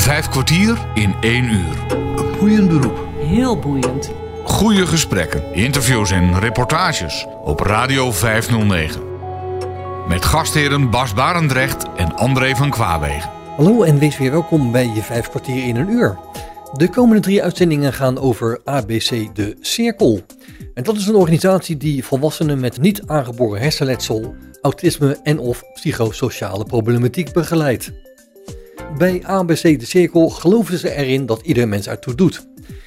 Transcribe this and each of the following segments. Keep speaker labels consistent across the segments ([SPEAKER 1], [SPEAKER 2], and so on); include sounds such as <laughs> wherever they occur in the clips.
[SPEAKER 1] Vijf kwartier in één uur.
[SPEAKER 2] Een boeiend beroep.
[SPEAKER 3] Heel boeiend.
[SPEAKER 1] Goede gesprekken, interviews en reportages op Radio 509. Met gastheren Bas Barendrecht en André van Kwaabegen.
[SPEAKER 4] Hallo en wees weer welkom bij je vijf kwartier in een uur. De komende drie uitzendingen gaan over ABC De Cirkel. En dat is een organisatie die volwassenen met niet aangeboren hersenletsel, autisme en of psychosociale problematiek begeleidt. Bij ABC De Cirkel geloven ze erin dat ieder mens ertoe doet.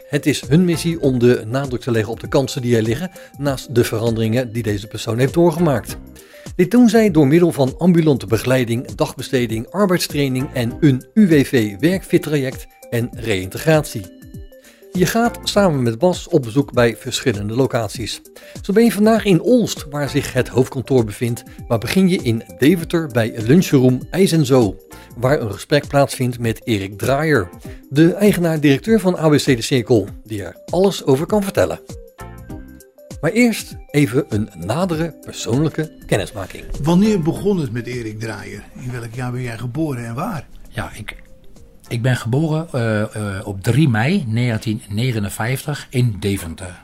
[SPEAKER 4] Het is hun missie om de nadruk te leggen op de kansen die er liggen naast de veranderingen die deze persoon heeft doorgemaakt. Dit doen zij door middel van ambulante begeleiding, dagbesteding, arbeidstraining en een UWV werkfit-traject en reïntegratie. Je gaat samen met Bas op bezoek bij verschillende locaties. Zo ben je vandaag in Olst, waar zich het hoofdkantoor bevindt, maar begin je in Deventer bij Lunchroom IJs en Zo, waar een gesprek plaatsvindt met Erik Draaier, de eigenaar-directeur van ABC De Cirkel, die er alles over kan vertellen. Maar eerst even een nadere persoonlijke kennismaking.
[SPEAKER 2] Wanneer begon het met Erik Draaier? In welk jaar ben jij geboren en waar?
[SPEAKER 5] Ja, ik, ik ben geboren uh, uh, op 3 mei 1959 in Deventer.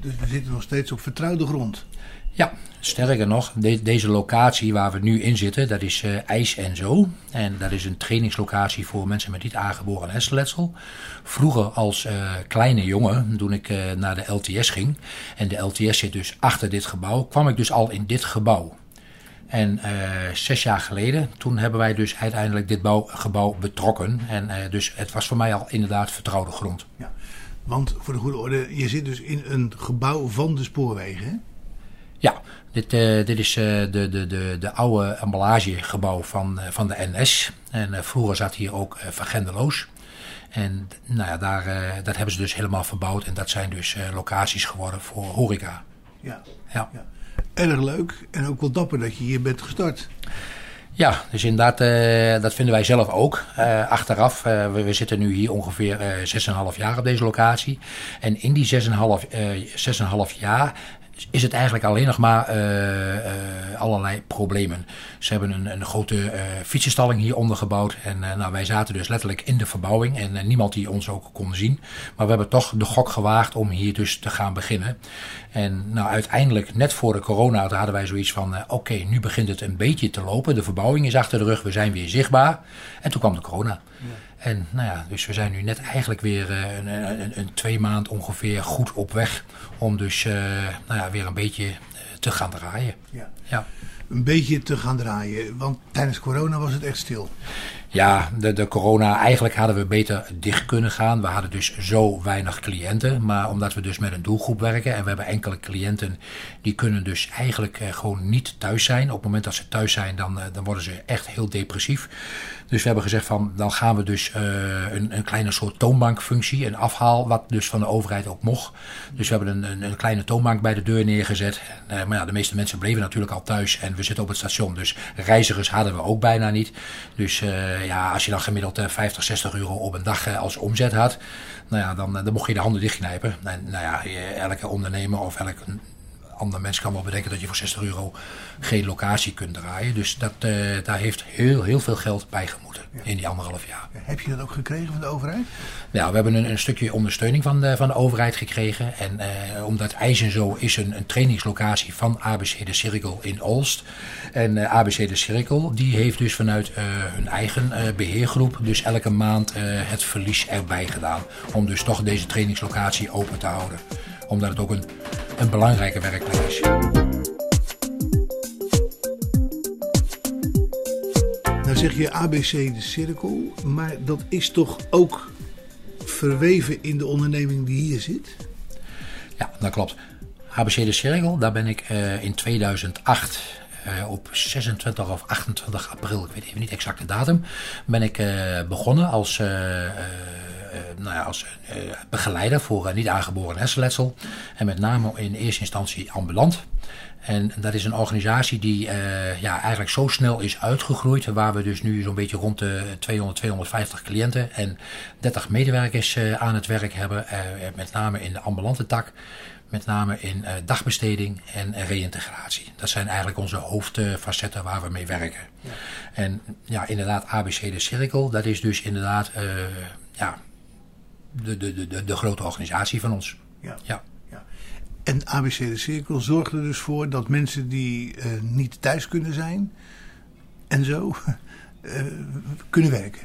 [SPEAKER 2] Dus we zitten nog steeds op vertrouwde grond.
[SPEAKER 5] Ja, sterker nog, de, deze locatie waar we nu in zitten, dat is uh, IJs en Zo. En dat is een trainingslocatie voor mensen met niet aangeboren hersenletsel. Vroeger als uh, kleine jongen, toen ik uh, naar de LTS ging, en de LTS zit dus achter dit gebouw, kwam ik dus al in dit gebouw. En zes jaar geleden, toen hebben wij dus uiteindelijk dit bouw, gebouw betrokken. En dus het was voor mij al inderdaad vertrouwde grond.
[SPEAKER 2] Ja, want voor de goede orde, je zit dus in een gebouw van de spoorwegen, hè?
[SPEAKER 5] Ja, dit, uh, dit is uh, de, de, de, de oude emballagegebouw van, uh, van de NS. En vroeger zat hier ook Van Gendeloos. En nou ja, daar, dat hebben ze dus helemaal verbouwd. En dat zijn dus locaties geworden voor horeca.
[SPEAKER 2] Ja,
[SPEAKER 5] ja.
[SPEAKER 2] ja. Erg leuk en ook wel dapper dat je hier bent gestart.
[SPEAKER 5] Ja, dus inderdaad, uh, dat vinden wij zelf ook. Uh, achteraf, uh, we, we, zitten nu hier ongeveer 6,5 jaar op deze locatie. En in die 6,5 jaar is het eigenlijk alleen nog maar uh, uh, allerlei problemen. Ze hebben een, een grote uh, fietsenstalling hieronder gebouwd. En nou, wij zaten dus letterlijk in de verbouwing. En niemand die ons ook kon zien. Maar we hebben toch de gok gewaagd om hier dus te gaan beginnen. En nou, uiteindelijk, net voor de corona, hadden wij zoiets van... oké, nu begint het een beetje te lopen. De verbouwing is achter de rug, we zijn weer zichtbaar. En toen kwam de corona. En nou ja, dus we zijn nu net eigenlijk weer uh, een, een, een, twee maand ongeveer goed op weg om dus uh, nou ja, weer een beetje uh, te gaan draaien.
[SPEAKER 2] Ja.
[SPEAKER 5] ja.
[SPEAKER 2] Een beetje te gaan draaien, want tijdens corona was het echt stil.
[SPEAKER 5] Ja, de, de corona, eigenlijk hadden we beter dicht kunnen gaan. We hadden dus zo weinig cliënten. Maar omdat we dus met een doelgroep werken en we hebben enkele cliënten die kunnen dus eigenlijk eh, gewoon niet thuis zijn. Op het moment dat ze thuis zijn, dan, eh, dan worden ze echt heel depressief. Dus we hebben gezegd van, dan gaan we dus uh, een, een kleine soort toonbankfunctie, een afhaal, wat dus van de overheid ook mocht. Dus we hebben een, een, een kleine toonbank bij de deur neergezet. Uh, maar ja, de meeste mensen bleven natuurlijk al thuis en we zitten op het station. Dus reizigers hadden we ook bijna niet. Dus uh, ja, als je dan gemiddeld 50, 60 euro op een dag als omzet had, nou ja, dan, dan mocht je de handen dichtknijpen. En nou ja, elke ondernemer of elke ander mens kan wel bedenken dat je voor 60 euro geen locatie kunt draaien. Dus dat, uh, daar heeft heel, heel veel geld bij gemoeten ja. in die anderhalf jaar.
[SPEAKER 2] Ja, heb je dat ook gekregen van de overheid?
[SPEAKER 5] Ja, we hebben een, een stukje ondersteuning van de, van de overheid gekregen. En uh, omdat IJs Zo is een, een trainingslocatie van ABC De Cirkel in Olst. En uh, ABC De Cirkel die heeft dus vanuit hun eigen beheergroep dus elke maand het verlies erbij gedaan. Om dus toch deze trainingslocatie open te houden omdat het ook een, een belangrijke werkplek is.
[SPEAKER 2] Nou zeg je ABC de cirkel, maar dat is toch ook verweven in de onderneming die hier zit?
[SPEAKER 5] Ja, dat klopt. ABC de cirkel, daar ben ik uh, in 2008 uh, op 26 of 28 april, ik weet even niet exact de datum, ben ik uh, begonnen als nou ja, als begeleider voor niet aangeboren hersenletsel. En met name in eerste instantie ambulant. En dat is een organisatie die uh, ja, eigenlijk zo snel is uitgegroeid. Waar we dus nu zo'n beetje rond de 200, 250 cliënten en 30 medewerkers uh, aan het werk hebben. Uh, met name in de ambulante tak. met name in dagbesteding en reïntegratie. Dat zijn eigenlijk onze hoofdfacetten waar we mee werken. Ja. En ja, inderdaad, ABC de Cirkel, dat is dus inderdaad ja, de, de, de, de grote organisatie van ons.
[SPEAKER 2] Ja. ja. En ABC de Cirkel zorgt er dus voor dat mensen die niet thuis kunnen zijn en zo <laughs> kunnen werken.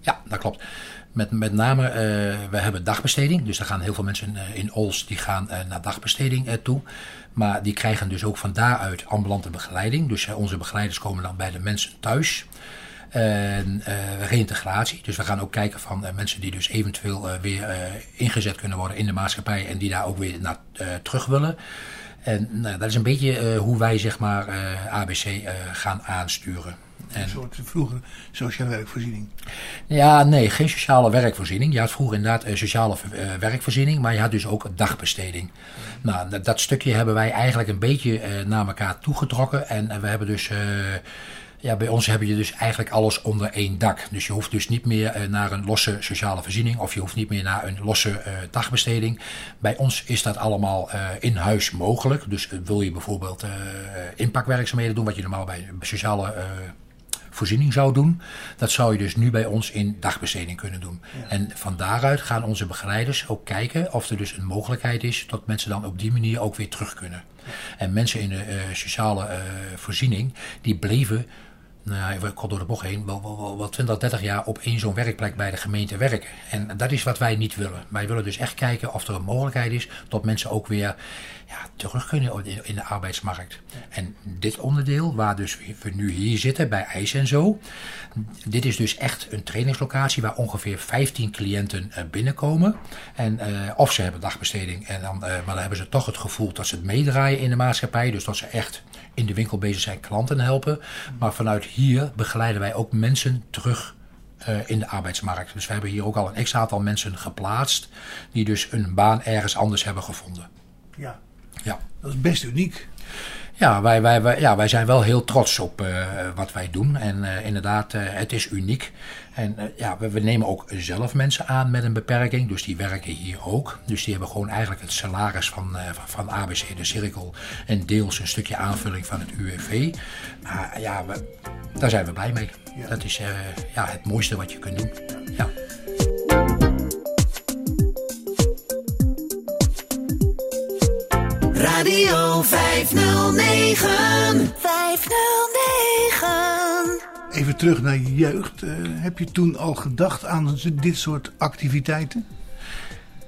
[SPEAKER 5] Ja, dat klopt. Met, met name, uh, we hebben dagbesteding. Dus daar gaan heel veel mensen in Ols die gaan naar dagbesteding toe. Maar die krijgen dus ook van daaruit ambulante begeleiding. Dus onze begeleiders komen dan bij de mensen thuis. En reïntegratie. Dus we gaan ook kijken van mensen die dus eventueel weer ingezet kunnen worden in de maatschappij. En die daar ook weer naar terug willen. En nou, dat is een beetje hoe wij zeg maar ABC gaan aansturen.
[SPEAKER 2] En, een soort vroeger sociale werkvoorziening?
[SPEAKER 5] Ja, nee, geen sociale werkvoorziening. Je had vroeger inderdaad sociale werkvoorziening, maar je had dus ook dagbesteding. Nou, dat, dat, stukje hebben wij eigenlijk een beetje naar elkaar toegetrokken. En we hebben dus ja, bij ons heb je dus eigenlijk alles onder één dak. Dus je hoeft dus niet meer naar een losse sociale voorziening of je hoeft niet meer naar een losse dagbesteding. Bij ons is dat allemaal in huis mogelijk. Dus wil je bijvoorbeeld inpakwerkzaamheden doen, wat je normaal bij sociale voorziening zou doen. Dat zou je dus nu bij ons in dagbesteding kunnen doen. En van daaruit gaan onze begeleiders ook kijken of er dus een mogelijkheid is dat mensen dan op die manier ook weer terug kunnen. En mensen in de uh, sociale uh, voorziening, die bleven nou, ik kom door de bocht heen, wel, wel, wel 20, 30 jaar op één zo'n werkplek bij de gemeente werken. En dat is wat wij niet willen. Wij willen dus echt kijken of er een mogelijkheid is dat mensen ook weer ja, terug kunnen in de arbeidsmarkt. En dit onderdeel, waar dus we nu hier zitten bij IJs en zo, dit is dus echt een trainingslocatie waar ongeveer 15 cliënten eh, binnenkomen. En, uh, of ze hebben dagbesteding, en dan, uh, maar dan hebben ze toch het gevoel dat ze het meedraaien in de maatschappij. Dus dat ze echt in de winkel bezig zijn klanten helpen. Maar vanuit hier begeleiden wij ook mensen terug in de arbeidsmarkt. Dus we hebben hier ook al een x aantal mensen geplaatst die dus een baan ergens anders hebben gevonden.
[SPEAKER 2] Ja, ja. dat is best uniek.
[SPEAKER 5] Ja, wij, wij, wij, ja, wij zijn wel heel trots op uh, wat wij doen. En uh, inderdaad, uh, het is uniek. En ja, we, we, nemen ook zelf mensen aan met een beperking. Dus die werken hier ook. Dus die hebben gewoon eigenlijk het salaris van, van ABC de Cirkel. En deels een stukje aanvulling van het UWV. Maar ja, we, daar zijn we blij mee. Ja. Dat is ja, het mooiste wat je kunt doen. Ja.
[SPEAKER 2] Radio 509. 509. Even terug naar je jeugd. Uh, heb je toen al gedacht aan dit soort activiteiten?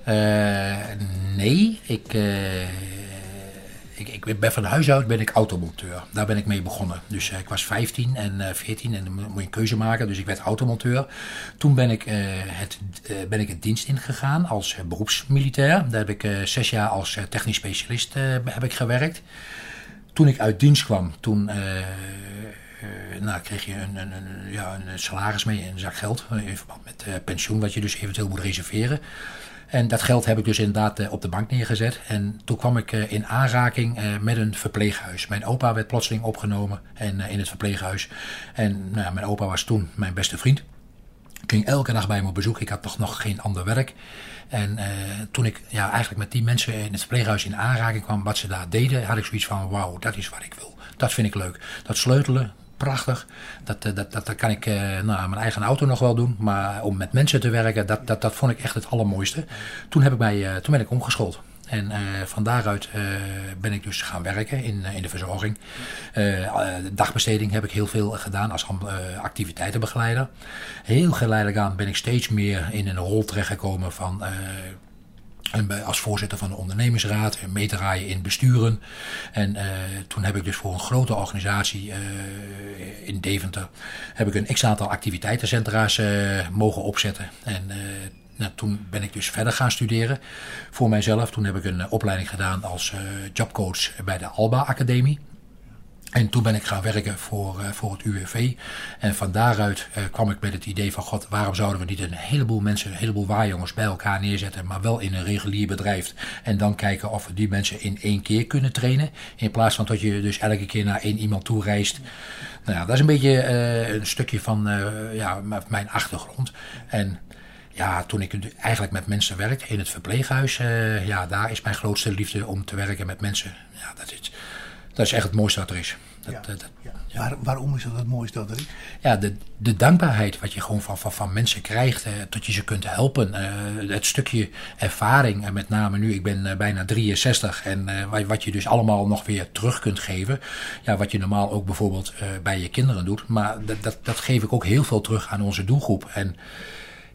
[SPEAKER 5] Uh, nee, ik, uh, ik, ik ben van huis uit ben ik automonteur. Daar ben ik mee begonnen. Dus uh, ik was 15 en uh, 14 en dan moet je een keuze maken. Dus ik werd automonteur. Toen ben ik, uh, het, ben ik het dienst ingegaan als beroepsmilitair. Daar heb ik zes jaar als technisch specialist heb ik gewerkt. Toen ik uit dienst kwam, toen nou, kreeg je een, een, ja, een salaris mee en een zak geld. In verband met pensioen, wat je dus eventueel moet reserveren. En dat geld heb ik dus inderdaad eh, op de bank neergezet. En toen kwam ik eh, in aanraking eh, met een verpleeghuis. Mijn opa werd plotseling opgenomen en, in het verpleeghuis. En nou, mijn opa was toen mijn beste vriend. Ik ging elke dag bij me op bezoek. Ik had toch nog geen ander werk. En toen ik ja, eigenlijk met die mensen in het verpleeghuis in aanraking kwam, wat ze daar deden, had ik zoiets van: wauw, dat is wat ik wil. Dat vind ik leuk. Dat sleutelen, prachtig. Dat, dat, dat, dat kan ik uh, nou, mijn eigen auto nog wel doen. Maar om met mensen te werken, dat, dat, dat vond ik echt het allermooiste. Toen, heb ik mij, uh, toen ben ik omgeschoold. En van daaruit ben ik dus gaan werken in, in de verzorging. Uh, dagbesteding heb ik heel veel gedaan als activiteitenbegeleider. Heel geleidelijk aan ben ik steeds meer in een rol terechtgekomen van en als voorzitter van de ondernemersraad en meedraaien in besturen. En uh, toen heb ik dus voor een grote organisatie uh, in Deventer heb ik een x-aantal activiteitencentra's mogen opzetten. En nou, toen ben ik dus verder gaan studeren voor mijzelf. Toen heb ik een opleiding gedaan als jobcoach bij de Alba Academie. En toen ben ik gaan werken voor, uh, voor het UWV. En van daaruit uh, kwam ik met het idee van... God, waarom zouden we niet een heleboel mensen, een heleboel waarjongens bij elkaar neerzetten... maar wel in een regulier bedrijf. En dan kijken of we die mensen in één keer kunnen trainen. In plaats van dat je dus elke keer naar één iemand toe reist. Nou ja, dat is een beetje uh, een stukje van ja, mijn achtergrond. En ja, toen ik eigenlijk met mensen werkte in het verpleeghuis, ja, daar is mijn grootste liefde om te werken met mensen. Ja, dat is, dat is echt het mooiste wat er is. Dat,
[SPEAKER 2] ja. ja. Waar, waarom is dat het mooiste dat er is?
[SPEAKER 5] Ja, de, de dankbaarheid wat je gewoon van, van, van mensen krijgt, eh, tot je ze kunt helpen. Uh, het stukje ervaring, en met name nu, ik ben uh, bijna 63, en wat je dus allemaal nog weer terug kunt geven. Ja, wat je normaal ook bijvoorbeeld bij je kinderen doet. Maar dat, dat, dat geef ik ook heel veel terug aan onze doelgroep. En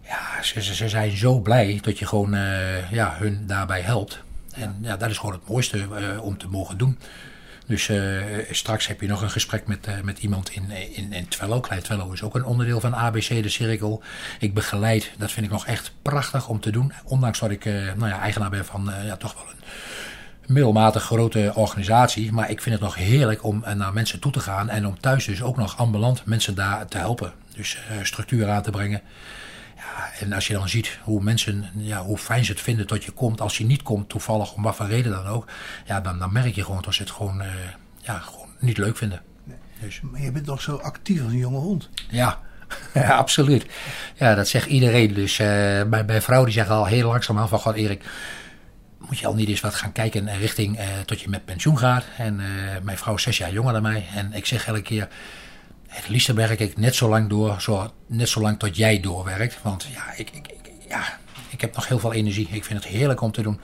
[SPEAKER 5] ja, ze, ze zijn zo blij dat je gewoon ja, hun daarbij helpt. En ja, dat is gewoon het mooiste om te mogen doen. Dus uh, straks heb je nog een gesprek met, uh, met iemand in, in, in Twello. Klein Twello is ook een onderdeel van ABC, de cirkel. Ik begeleid, dat vind ik nog echt prachtig om te doen. Ondanks dat ik uh, nou ja, eigenaar ben van ja, toch wel een middelmatig grote organisatie. Maar ik vind het nog heerlijk om naar mensen toe te gaan. En om thuis dus ook nog ambulant mensen daar te helpen. Dus structuur aan te brengen. Ja, en als je dan ziet hoe mensen, ja, hoe fijn ze het vinden dat je komt. Als je niet komt, toevallig, om wat voor reden dan ook. Ja, dan, dan merk je gewoon dat ze het gewoon, uh, ja, gewoon niet leuk vinden.
[SPEAKER 2] Nee. Dus. Maar je bent toch zo actief als een jonge hond?
[SPEAKER 5] Ja, <laughs> ja absoluut. Ja, dat zegt iedereen. Dus uh, bij, bij vrouwen die zeggen al heel langzaam van... God Erik, moet je al niet eens wat gaan kijken richting uh, tot je met pensioen gaat. En mijn vrouw is zes jaar jonger dan mij. En ik zeg elke keer het liefst werk ik net zo lang door, zo, net zo lang tot jij doorwerkt. Want ja ik, ik, ja, ik heb nog heel veel energie. Ik vind het heerlijk om te doen.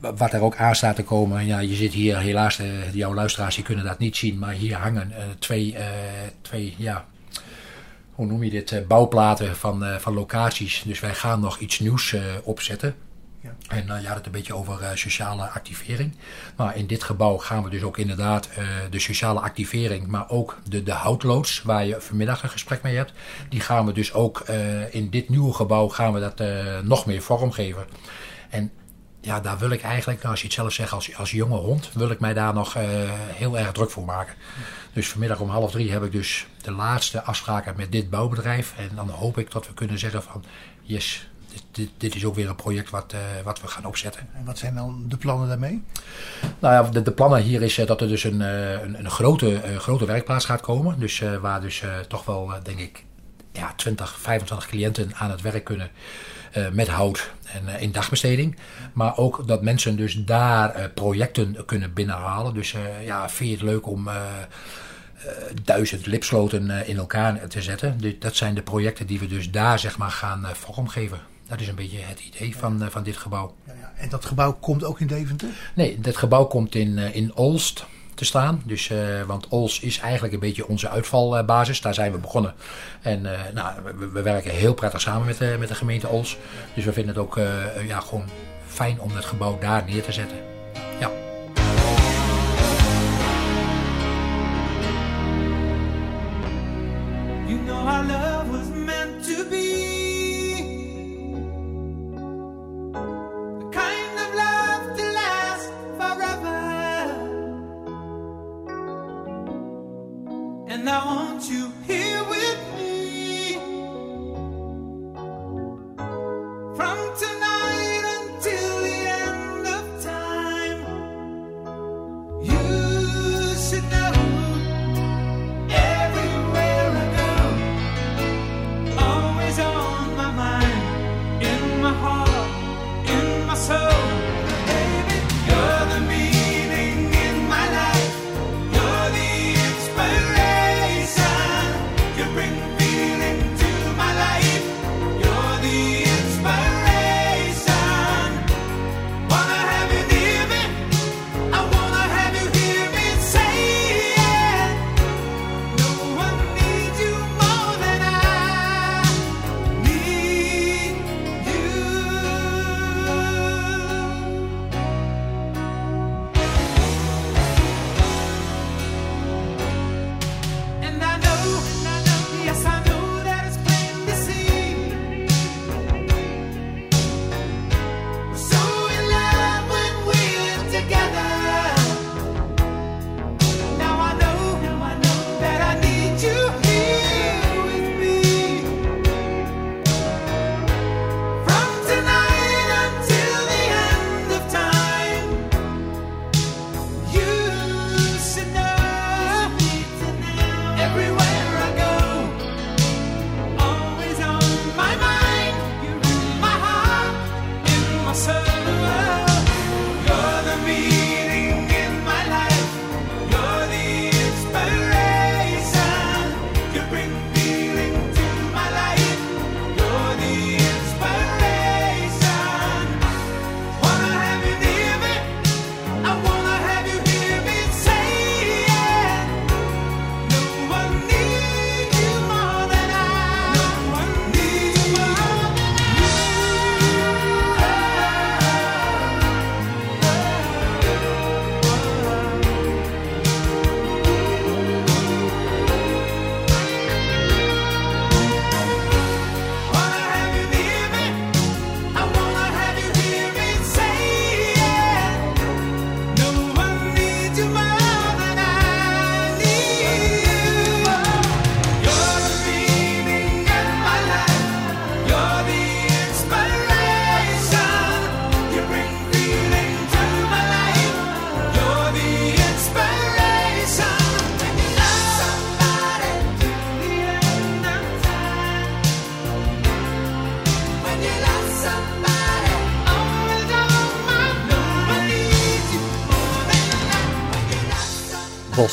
[SPEAKER 5] Wat er ook aan staat te komen. Ja, je zit hier, helaas, uh, jouw luisteraars die kunnen dat niet zien. Maar hier hangen uh, twee, uh, twee, ja, hoe noem je dit? bouwplaten van, van locaties. Dus wij gaan nog iets nieuws opzetten. En uh, je had het een beetje over uh, sociale activering. Maar in dit gebouw gaan we dus ook inderdaad uh, de sociale activering, maar ook de, de houtloods, waar je vanmiddag een gesprek mee hebt, die gaan we dus ook in dit nieuwe gebouw gaan we dat nog meer vormgeven. En ja, daar wil ik eigenlijk, nou, als je het zelf zegt als, als jonge hond, wil ik mij daar nog heel erg druk voor maken. Dus vanmiddag om half drie heb ik dus de laatste afspraken met dit bouwbedrijf. En dan hoop ik dat we kunnen zeggen van, yes, dit, dit, is ook weer een project wat, uh, wat we gaan opzetten.
[SPEAKER 2] En wat zijn dan de plannen daarmee?
[SPEAKER 5] Nou ja, de, de plannen hier is uh, dat er dus een, uh, een, een, grote, grote werkplaats gaat komen. Dus waar dus toch wel, denk ik, ja, 20, 25 cliënten aan het werk kunnen met hout en in dagbesteding. Maar ook dat mensen dus daar projecten kunnen binnenhalen. Dus ja, vind je het leuk om duizend lipsloten in elkaar te zetten. Dat zijn de projecten die we dus daar zeg maar gaan vormgeven. Dat is een beetje het idee van, uh, van dit gebouw.
[SPEAKER 2] Ja, ja. En dat gebouw komt ook in Deventer?
[SPEAKER 5] Nee, dat gebouw komt in, uh, in Olst te staan. Dus, uh, want Olst is eigenlijk een beetje onze uitvalbasis. Daar zijn we begonnen. En nou, we, we, werken heel prettig samen met, met de gemeente Olst. Dus we vinden het ook ja, gewoon fijn om het gebouw daar neer te zetten.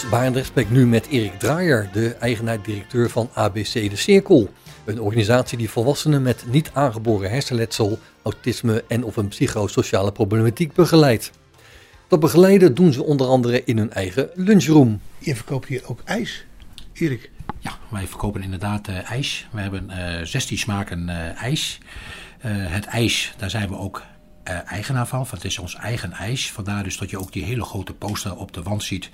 [SPEAKER 4] Barendrecht spreekt nu met Erik Draaier, de eigenaar-directeur van ABC De Cirkel. Een organisatie die volwassenen met niet aangeboren hersenletsel, autisme en of een psychosociale problematiek begeleidt. Dat begeleiden doen ze onder andere in hun eigen lunchroom.
[SPEAKER 2] Je verkoopt hier ook ijs, Erik.
[SPEAKER 5] Ja, wij verkopen inderdaad uh, ijs. We hebben uh, 16 smaken uh, ijs. het ijs, daar zijn we ook uh, eigenaar van. Want het is ons eigen ijs. Vandaar dus dat je ook die hele grote poster op de wand ziet.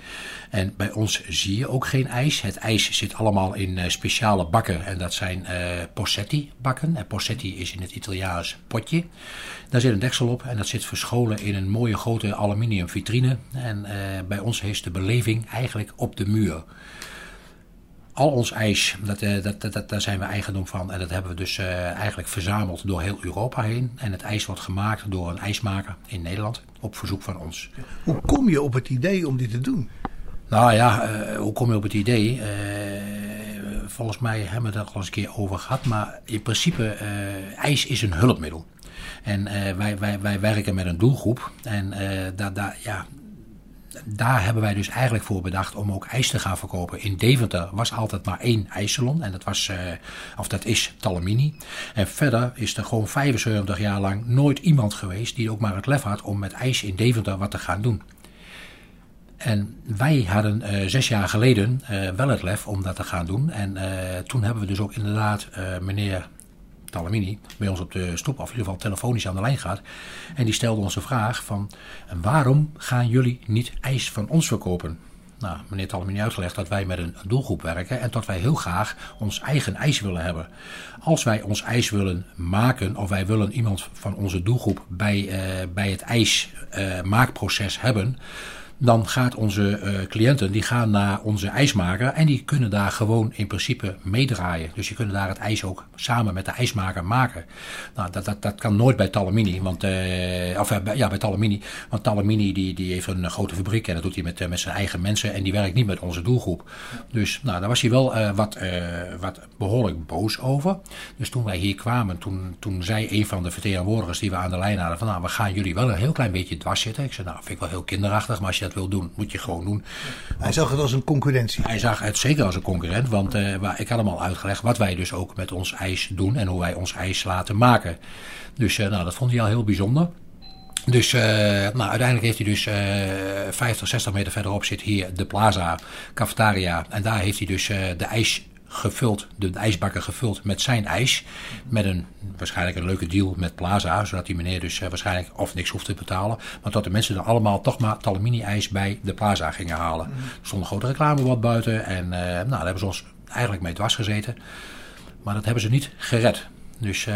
[SPEAKER 5] En bij ons zie je ook geen ijs. Het ijs zit allemaal in uh, speciale bakken. En dat zijn uh, Possetti bakken. En Possetti is in het Italiaans potje. Daar zit een deksel op. En dat zit verscholen in een mooie grote aluminium vitrine. En bij ons heeft de beleving eigenlijk op de muur al ons ijs, dat, dat, dat, daar zijn we eigendom van. En dat hebben we dus uh, eigenlijk verzameld door heel Europa heen. En het ijs wordt gemaakt door een ijsmaker in Nederland op verzoek van ons.
[SPEAKER 2] Hoe kom je op het idee om dit te doen?
[SPEAKER 5] Nou ja, uh, hoe kom je op het idee? Volgens mij hebben we het er al eens een keer over gehad. Maar in principe, ijs is een hulpmiddel. En wij, wij, wij werken met een doelgroep. En daar, daar, ja, daar hebben wij dus eigenlijk voor bedacht om ook ijs te gaan verkopen. In Deventer was altijd maar één ijssalon en dat, was, uh, of dat is Talamini. En verder is er gewoon 75 jaar lang nooit iemand geweest die ook maar het lef had om met ijs in Deventer wat te gaan doen. En wij hadden uh, zes jaar geleden uh, wel het lef om dat te gaan doen. En toen hebben we dus ook inderdaad meneer Talamini bij ons op de stoep, of in ieder geval telefonisch aan de lijn gaat. En die stelde ons de vraag van, waarom gaan jullie niet ijs van ons verkopen? Nou, meneer Talamini uitgelegd dat wij met een doelgroep werken en dat wij heel graag ons eigen ijs willen hebben. Als wij ons ijs willen maken of wij willen iemand van onze doelgroep bij, uh, bij het ijsmaakproces uh, hebben, dan gaat onze uh, cliënten die gaan naar onze ijsmaker en die kunnen daar gewoon in principe meedraaien. Dus je kunnen daar het ijs ook samen met de ijsmaker maken. Nou, dat, dat, dat kan nooit bij Talamini, want, uh, of ja, bij Talamini, want Talamini die, die heeft een grote fabriek en dat doet hij met, met zijn eigen mensen en die werkt niet met onze doelgroep. Dus nou, daar was hij wel wat, wat behoorlijk boos over. Dus toen wij hier kwamen, toen, toen zei een van de vertegenwoordigers die we aan de lijn hadden van nou, we gaan jullie wel een heel klein beetje dwars zitten. Ik zei nou, vind ik wel heel kinderachtig, maar je dat wil doen, moet je gewoon doen.
[SPEAKER 2] Hij zag het als een concurrentie.
[SPEAKER 5] Hij zag het zeker als een concurrent, want uh, ik had hem al uitgelegd wat wij dus ook met ons ijs doen en hoe wij ons ijs laten maken. Dus uh, nou, dat vond hij al heel bijzonder. Dus uh, nou, uiteindelijk heeft hij dus uh, 50, 60 meter verderop zit hier de Plaza Cafetaria. En daar heeft hij dus uh, de ijs gevuld, de ijsbakker gevuld met zijn ijs. Met een waarschijnlijk een leuke deal met Plaza, zodat die meneer dus uh, waarschijnlijk of niks hoeft te betalen. Maar dat de mensen er allemaal toch maar Talamini ijs bij de Plaza gingen halen. Mm. Er stond een grote reclamebord buiten en uh, nou, daar hebben ze ons eigenlijk mee dwars gezeten. Maar dat hebben ze niet gered. Dus uh,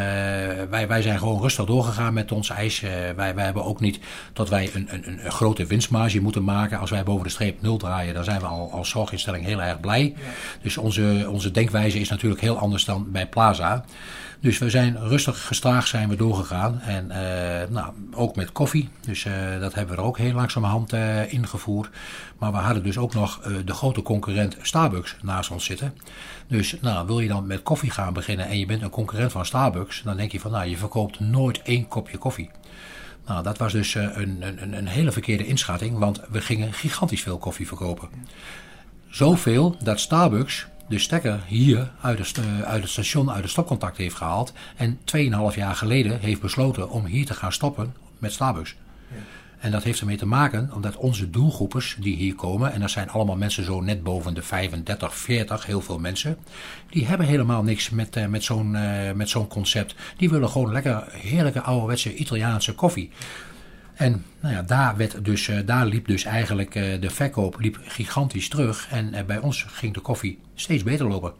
[SPEAKER 5] wij, wij zijn gewoon rustig doorgegaan met ons ijs. Uh, wij, wij hebben ook niet dat wij een, een, een grote winstmarge moeten maken. Als wij boven de streep nul draaien, dan zijn we al als zorginstelling heel erg blij. Ja. Dus onze, onze denkwijze is natuurlijk heel anders dan bij Plaza. Dus we zijn rustig gestaag zijn we doorgegaan. En uh, nou, ook met koffie. Dus uh, dat hebben we er ook heel langzamerhand uh, ingevoerd. Maar we hadden dus ook nog de grote concurrent Starbucks naast ons zitten. Dus nou, wil je dan met koffie gaan beginnen en je bent een concurrent van Starbucks. Dan denk je van nou, je verkoopt nooit één kopje koffie. Nou, dat was dus een, een, een hele verkeerde inschatting. Want we gingen gigantisch veel koffie verkopen. Zoveel dat Starbucks de stekker hier uit, de, uit het station, uit het stopcontact heeft gehaald. En 2,5 jaar geleden heeft besloten om hier te gaan stoppen met Starbucks. Ja. En dat heeft ermee te maken omdat onze doelgroepers die hier komen, en dat zijn allemaal mensen zo net boven de 35, 40, heel veel mensen, die hebben helemaal niks met, uh, met zo'n uh, met zo'n concept. Die willen gewoon lekker heerlijke ouderwetse Italiaanse koffie. En nou ja, daar, werd dus, uh, daar liep dus eigenlijk uh, de verkoop liep gigantisch terug. En uh, bij ons ging de koffie steeds beter lopen.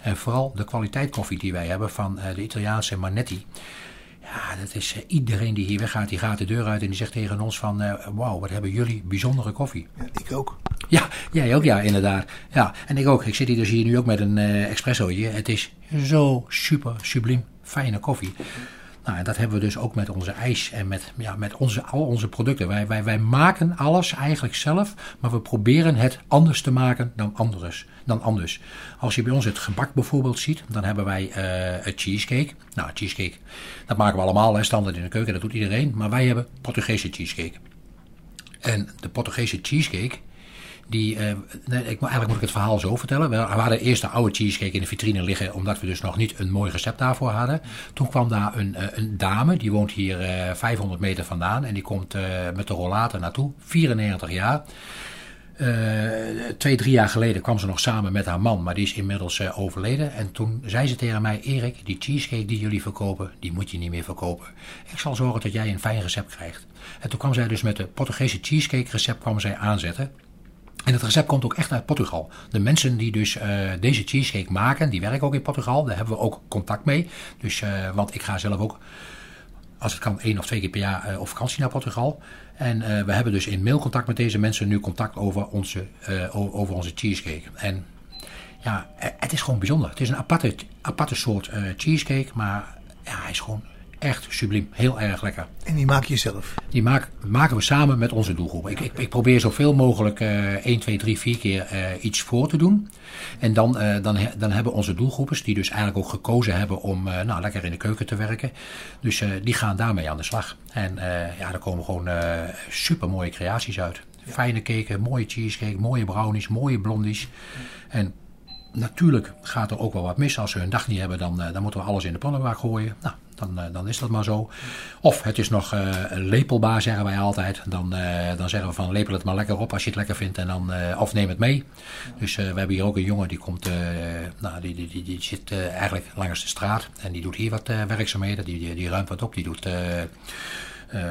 [SPEAKER 5] En vooral de kwaliteit koffie die wij hebben van de Italiaanse Manetti. Ja, dat is iedereen die hier weggaat, die gaat de deur uit en die zegt tegen ons van... wauw, wat hebben jullie bijzondere koffie.
[SPEAKER 2] Ja, ik ook.
[SPEAKER 5] Ja, jij ook, ja, inderdaad. Ja, en ik ook. Ik zit hier dus hier nu ook met een espressootje. Het is zo super, subliem, fijne koffie. Nou, dat hebben we dus ook met onze ijs en met, ja, met onze, al onze producten. Wij, wij, wij maken alles eigenlijk zelf, maar we proberen het anders te maken dan, anders, dan anders. Als je bij ons het gebak bijvoorbeeld ziet, dan hebben wij uh, het cheesecake. Nou, cheesecake, dat maken we allemaal, hè, standaard in de keuken, dat doet iedereen. Maar wij hebben Portugese cheesecake. En de Portugese cheesecake, die, uh, nee, ik, eigenlijk moet ik het verhaal zo vertellen. We hadden eerst de oude cheesecake in de vitrine liggen, omdat we dus nog niet een mooi recept daarvoor hadden. Toen kwam daar een, een dame, die woont hier 500 meter vandaan en die komt met de rollator naartoe, 94 jaar. Twee, drie jaar geleden kwam ze nog samen met haar man, maar die is inmiddels overleden. En toen zei ze tegen mij: Erik, die cheesecake die jullie verkopen, die moet je niet meer verkopen. Ik zal zorgen dat jij een fijn recept krijgt. En toen kwam zij dus met de Portugese cheesecake recept kwam zij aanzetten. En het recept komt ook echt uit Portugal. De mensen die dus uh, deze cheesecake maken, die werken ook in Portugal. Daar hebben we ook contact mee. Dus, want ik ga zelf ook als het kan één of twee keer per jaar op vakantie naar Portugal. En uh, we hebben dus in mailcontact met deze mensen nu contact over onze, uh, over onze cheesecake. En ja, het is gewoon bijzonder. Het is een aparte, aparte soort uh, cheesecake, maar ja, hij is gewoon echt subliem. Heel erg lekker.
[SPEAKER 2] En die maak je zelf?
[SPEAKER 5] Die maak, maken we samen met onze doelgroep. Ik, ik, ik probeer zoveel mogelijk uh, 1, 2, 3, 4 keer uh, iets voor te doen. En dan, uh, dan, dan hebben onze doelgroepers, die dus eigenlijk ook gekozen hebben om uh, nou, lekker in de keuken te werken. Dus die gaan daarmee aan de slag. En ja, er komen gewoon super mooie creaties uit. Fijne cake, mooie cheesecake, mooie brownies, mooie blondies. En natuurlijk gaat er ook wel wat mis. Als ze hun dag niet hebben, dan, dan moeten we alles in de pannenbak gooien. Nou, dan, uh, dan is dat maar zo. Of het is nog uh, lepelbaar, zeggen wij altijd. Dan, uh, dan zeggen we van lepel het maar lekker op als je het lekker vindt. En dan, of neem het mee. Dus we hebben hier ook een jongen die komt, nou, die, die, die, die zit eigenlijk langs de straat. En die doet hier wat werkzaamheden. Die, die, die ruimt wat op. Die doet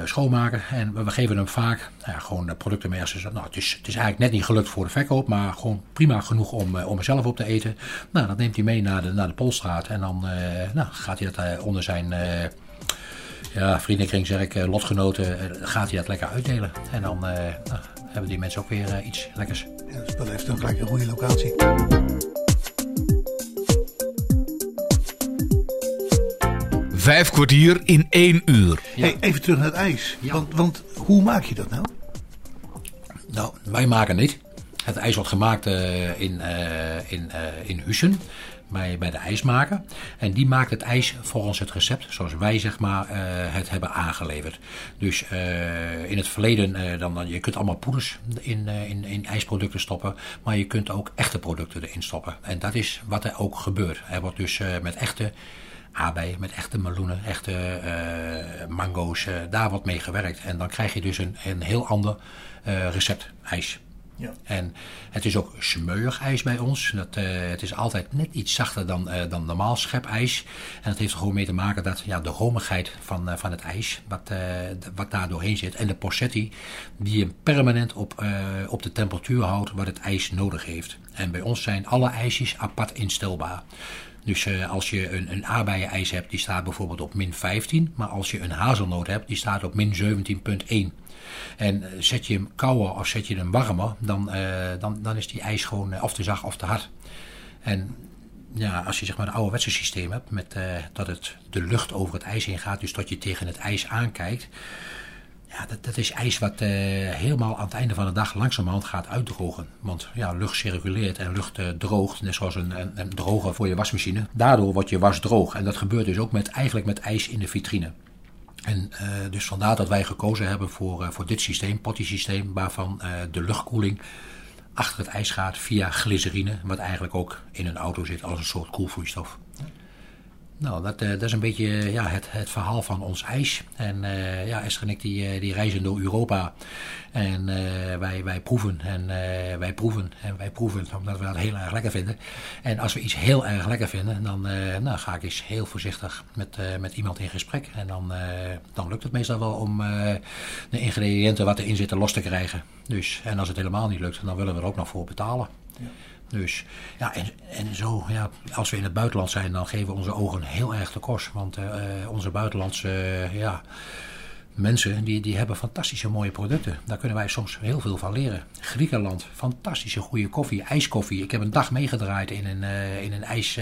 [SPEAKER 5] schoonmaken. En we, geven hem vaak ja, gewoon producten mee. Als nou, het, is, het is eigenlijk net niet gelukt voor de verkoop, maar gewoon prima genoeg om, uh, om er zelf op te eten. Nou, dat neemt hij mee naar de, naar de Polstraat. En dan uh, nou, gaat hij dat onder zijn ja, vriendenkring, zeg ik, lotgenoten, gaat hij dat lekker uitdelen. En dan nou, hebben die mensen ook weer iets lekkers.
[SPEAKER 2] Ja, dus dat heeft dan gelijk een goede locatie.
[SPEAKER 1] Vijf kwartier in één uur.
[SPEAKER 2] Ja. Hey, even terug naar het ijs. Ja. Want, want, hoe maak je dat nou?
[SPEAKER 5] Nou, wij maken niet. Het ijs wordt gemaakt uh, in, uh, in, uh, in Hussen. Bij, bij de ijsmaker. En die maakt het ijs volgens het recept, zoals wij zeg maar het hebben aangeleverd. Dus in het verleden, dan, dan, je kunt allemaal poeders in, in, in ijsproducten stoppen. Maar je kunt ook echte producten erin stoppen. En dat is wat er ook gebeurt. Er wordt dus met echte aardbeien met echte meloenen, echte uh, mango's, uh, daar wordt mee gewerkt. En dan krijg je dus een, een heel ander uh, recept ijs. Ja. En het is ook smeuig ijs bij ons. Dat, het is altijd net iets zachter dan, dan normaal schepijs. En dat heeft er gewoon mee te maken dat ja, de romigheid van, van het ijs, wat, wat daar doorheen zit. En de porcetti, die je permanent op, op de temperatuur houdt wat het ijs nodig heeft. En bij ons zijn alle ijsjes apart instelbaar. Dus uh, als je een, een aardbeienijs hebt, die staat bijvoorbeeld op min 15. Maar als je een hazelnoot hebt, die staat op min 17,1. En uh, zet je hem kouder of zet je hem warmer, dan, uh, dan, dan is die ijs gewoon of te zacht of te hard. En ja, als je zeg maar een ouderwetse systeem hebt, met, dat het, de lucht over het ijs heen gaat, dus dat je tegen het ijs aankijkt ja, dat, dat is ijs wat uh, helemaal aan het einde van de dag langzamerhand gaat uitdrogen. Want ja, lucht circuleert en lucht uh, droogt, net zoals een, een, een, droger voor je wasmachine. Daardoor wordt je was droog. En dat gebeurt dus ook met, eigenlijk met ijs in de vitrine. En uh, dus vandaar dat wij gekozen hebben voor, voor dit systeem, potty-systeem, waarvan de luchtkoeling achter het ijs gaat via glycerine, wat eigenlijk ook in een auto zit als een soort koelvloeistof. Nou, dat, uh, dat is een beetje ja, het, het verhaal van ons ijs. En uh, ja, Esther en ik die, die reizen door Europa. En wij, wij proeven en wij proeven en wij proeven, omdat we dat heel erg lekker vinden. En als we iets heel erg lekker vinden, dan nou, ga ik eens heel voorzichtig met, met iemand in gesprek. En dan, dan lukt het meestal wel om de ingrediënten wat erin zitten los te krijgen. Dus, en als het helemaal niet lukt, dan willen we er ook nog voor betalen. Ja. Dus ja, en, en zo, ja, als we in het buitenland zijn, dan geven onze ogen heel erg de kost. Want uh, onze buitenlandse uh, ja, mensen, die, die hebben fantastische mooie producten. Daar kunnen wij soms heel veel van leren. Griekenland, fantastische goede koffie, ijskoffie. Ik heb een dag meegedraaid in een, uh, in een ijs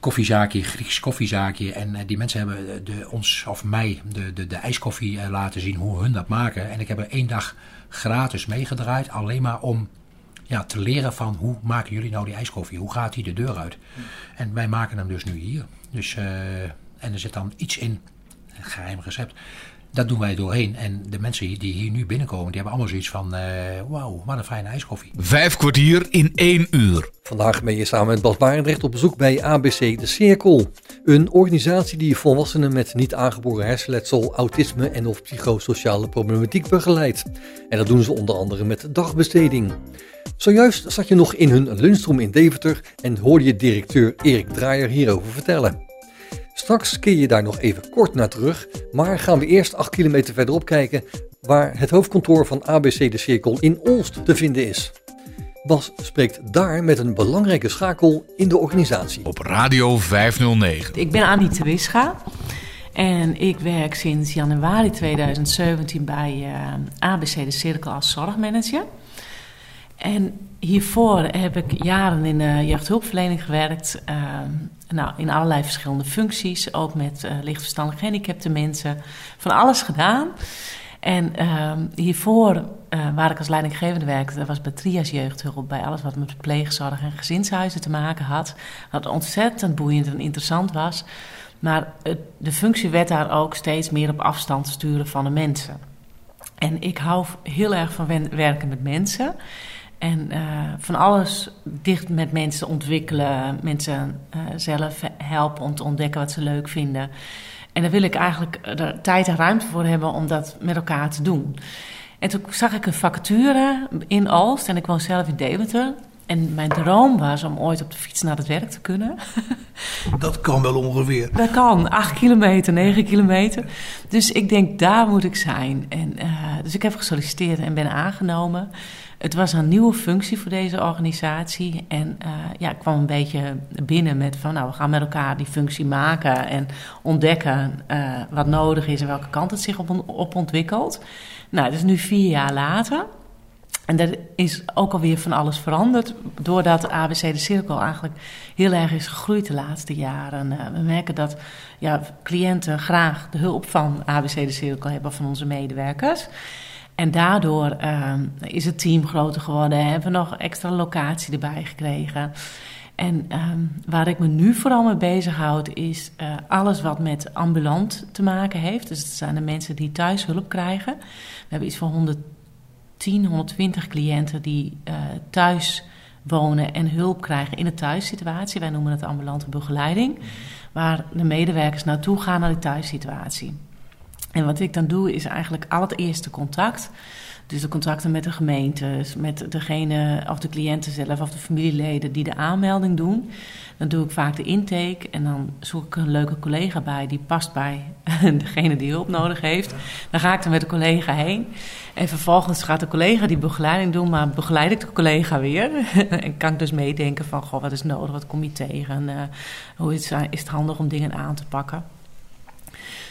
[SPEAKER 5] koffiezaakje, Grieks koffiezaakje. En die mensen hebben de, ons, of mij, de, de, de ijskoffie laten zien hoe hun dat maken. En ik heb er één dag gratis meegedraaid, alleen maar om ja, te leren van hoe maken jullie nou die ijskoffie? Hoe gaat die de deur uit? En wij maken hem dus nu hier. Dus, uh, en er zit dan iets in, een geheim recept. dat doen wij doorheen. En de mensen die hier nu binnenkomen, die hebben allemaal zoiets van... Uh, wauw, wat een fijne ijskoffie.
[SPEAKER 1] Vijf kwartier in één uur.
[SPEAKER 4] Vandaag ben je samen met Bas Barendrecht op bezoek bij ABC De Cirkel. Een organisatie die volwassenen met niet aangeboren hersenletsel, autisme en of psychosociale problematiek begeleidt. En dat doen ze onder andere met dagbesteding. Zojuist zat je nog in hun lunchroom in Deventer en hoorde je directeur Erik Draaier hierover vertellen. Straks keer je daar nog even kort naar terug, maar gaan we eerst 8 kilometer verderop kijken waar het hoofdkantoor van ABC de Cirkel in Olst te vinden is. Bas spreekt daar met een belangrijke schakel in de organisatie.
[SPEAKER 1] Op Radio 509.
[SPEAKER 3] Ik ben Annie Tewischa en ik werk sinds januari 2017 bij eh, ABC de Cirkel als zorgmanager. En hiervoor heb ik jaren in de jeugdhulpverlening gewerkt. Uh, nou, in allerlei verschillende functies. Ook met uh, lichtverstandig gehandicapte mensen. Van alles gedaan. En uh, hiervoor, uh, waar ik als leidinggevende werkte, was bij Trias Jeugdhulp. Bij alles wat met pleegzorg en gezinshuizen te maken had. Wat ontzettend boeiend en interessant was. Maar de functie werd daar ook steeds meer op afstand sturen van de mensen. En ik hou heel erg van werken met mensen. En uh, van alles dicht met mensen ontwikkelen, mensen uh, zelf helpen om te ontdekken wat ze leuk vinden. En daar wil ik eigenlijk er tijd en ruimte voor hebben om dat met elkaar te doen. En toen zag ik een vacature in Alst en ik woon zelf in Deventer. En mijn droom was om ooit op de fiets naar het werk te kunnen. <laughs>
[SPEAKER 2] Dat kan wel ongeveer.
[SPEAKER 3] Dat kan, 8 kilometer, 9 kilometer. Dus ik denk, daar moet ik zijn. En, uh, dus ik heb gesolliciteerd en ben aangenomen. Het was een nieuwe functie voor deze organisatie. En uh, ja, ik kwam een beetje binnen met van, nou, we gaan met elkaar die functie maken en ontdekken uh, wat nodig is en welke kant het zich op, ontwikkelt. Nou, het is nu vier jaar later. En er is ook alweer van alles veranderd. Doordat ABC de Cirkel eigenlijk heel erg is gegroeid de laatste jaren. Uh, we merken dat ja, cliënten graag de hulp van ABC de Cirkel hebben van onze medewerkers. En daardoor uh, is het team groter geworden. Hebben we nog extra locatie erbij gekregen. En um, waar ik me nu vooral mee bezighoud is uh, alles wat met ambulant te maken heeft. Dus het zijn de mensen die thuis hulp krijgen. We hebben iets van 110, 120 cliënten die uh, thuis wonen en hulp krijgen in de thuissituatie. Wij noemen het ambulante begeleiding. Waar de medewerkers naartoe gaan naar die thuissituatie. En wat ik dan doe is eigenlijk al het eerste contact. Dus de contacten met de gemeentes, met degene of de cliënten zelf of de familieleden die de aanmelding doen. Dan doe ik vaak de intake en dan zoek ik een leuke collega bij die past bij <laughs> degene die hulp nodig heeft. Dan ga ik er met de collega heen. En vervolgens gaat de collega die begeleiding doen, maar begeleid ik de collega weer. <laughs> en kan ik dus meedenken van, goh, wat is nodig, wat kom je tegen? Uh, hoe is, is het handig om dingen aan te pakken?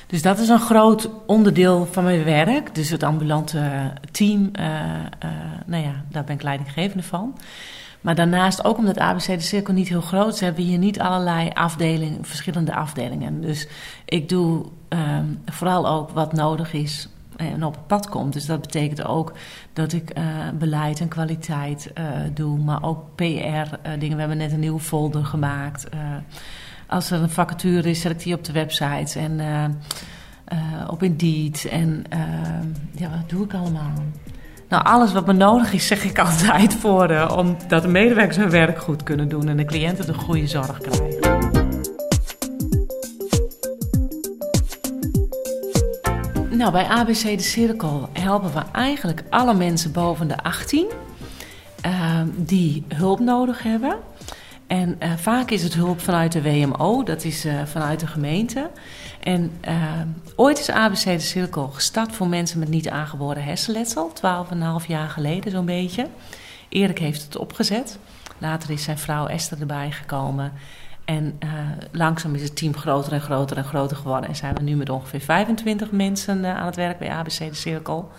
[SPEAKER 3] Dus dat is een groot onderdeel van mijn werk. Dus het ambulante team, uh, uh, nou ja, daar ben ik leidinggevende van. Maar daarnaast, ook omdat ABC de Cirkel niet heel groot is, hebben we hier niet allerlei afdelingen, verschillende afdelingen. Dus ik doe um, vooral ook wat nodig is en op het pad komt. Dus dat betekent ook dat ik uh, beleid en kwaliteit doe, maar ook PR-dingen. we hebben net een nieuwe folder gemaakt als er een vacature is, zet ik die op de website en uh, op Indeed. En uh, ja, wat doe ik allemaal? Nou, alles wat me nodig is, zeg ik <laughs> altijd voor uh, om dat de medewerkers hun werk goed kunnen doen en de cliënten de goede zorg krijgen. Nou, bij ABC de Cirkel helpen we eigenlijk alle mensen boven de 18 die hulp nodig hebben. En uh, vaak is het hulp vanuit de WMO, dat is uh, vanuit de gemeente. En uh, ooit is ABC de Cirkel gestart voor mensen met niet aangeboren hersenletsel, 12,5 jaar geleden zo'n beetje. Erik heeft het opgezet. Later is zijn vrouw Esther erbij gekomen. En langzaam is het team groter en groter en groter geworden. En zijn we nu met ongeveer 25 mensen aan het werk bij ABC de Cirkel.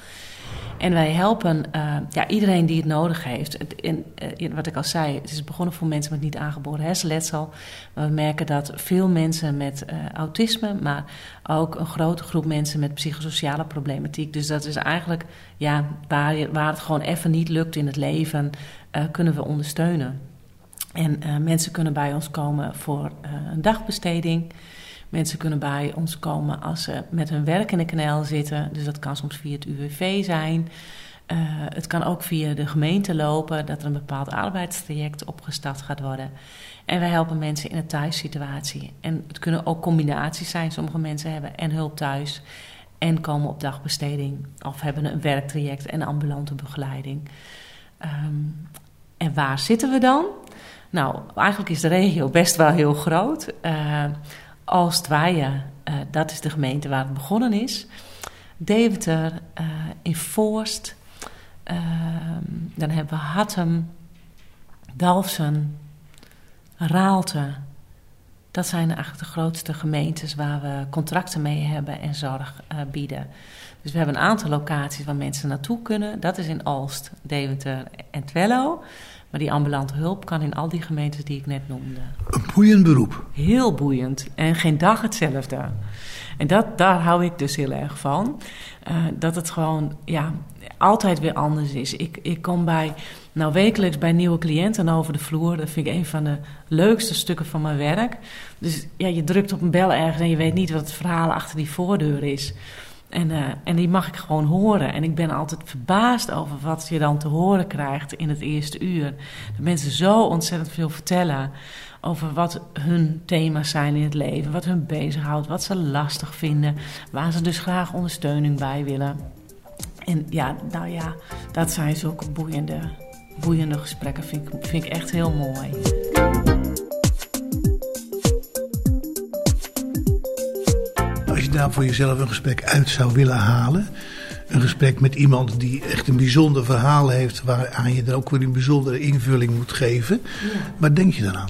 [SPEAKER 3] En wij helpen uh, ja, iedereen die het nodig heeft. In, uh, wat ik al zei, het is begonnen voor mensen met niet aangeboren hersenletsel. Maar we merken dat veel mensen met uh, autisme, maar ook een grote groep mensen met psychosociale problematiek. Dus dat is eigenlijk ja, waar het gewoon even niet lukt in het leven, kunnen we ondersteunen. En mensen kunnen bij ons komen voor een dagbesteding. Mensen kunnen bij ons komen als ze met hun werk in de knel zitten. Dus dat kan soms via het UWV zijn. Uh, het kan ook via de gemeente lopen, dat er een bepaald arbeidstraject opgestart gaat worden. En wij helpen mensen in een thuissituatie. En het kunnen ook combinaties zijn. Sommige mensen hebben en hulp thuis en komen op dagbesteding. Of hebben een werktraject en ambulante begeleiding. Um, en waar zitten we dan? Nou, eigenlijk is de regio best wel heel groot. Uh, Alstwaaien, uh, dat is de gemeente waar het begonnen is. Deventer, uh, in Voorst. dan hebben we Hattem, Dalfsen, Raalte. Dat zijn eigenlijk de grootste gemeentes waar we contracten mee hebben en zorg bieden. Dus we hebben een aantal locaties waar mensen naartoe kunnen. Dat is in Alst, Deventer en Twello. Maar die ambulante hulp kan in al die gemeentes die ik net noemde.
[SPEAKER 2] Een boeiend beroep.
[SPEAKER 3] Heel boeiend. En geen dag hetzelfde. En dat, daar hou ik dus heel erg van. Uh, dat het gewoon ja, altijd weer anders is. Ik, ik kom bij, nou wekelijks bij nieuwe cliënten over de vloer. Dat vind ik een van de leukste stukken van mijn werk. Dus ja, je drukt op een bel ergens en je weet niet wat het verhaal achter die voordeur is. En, uh, en die mag ik gewoon horen. En ik ben altijd verbaasd over wat je dan te horen krijgt in het eerste uur. Dat mensen zo ontzettend veel vertellen over wat hun thema's zijn in het leven, wat hun bezighoudt, wat ze lastig vinden, waar ze dus graag ondersteuning bij willen. En ja, nou ja, dat zijn zulke boeiende, boeiende gesprekken. Vind ik, vind ik echt heel mooi.
[SPEAKER 2] Daar voor jezelf een gesprek uit zou willen halen. Een gesprek met iemand die echt een bijzonder verhaal heeft, waaraan je dan ook weer een bijzondere invulling moet geven. Ja. Waar denk je dan aan?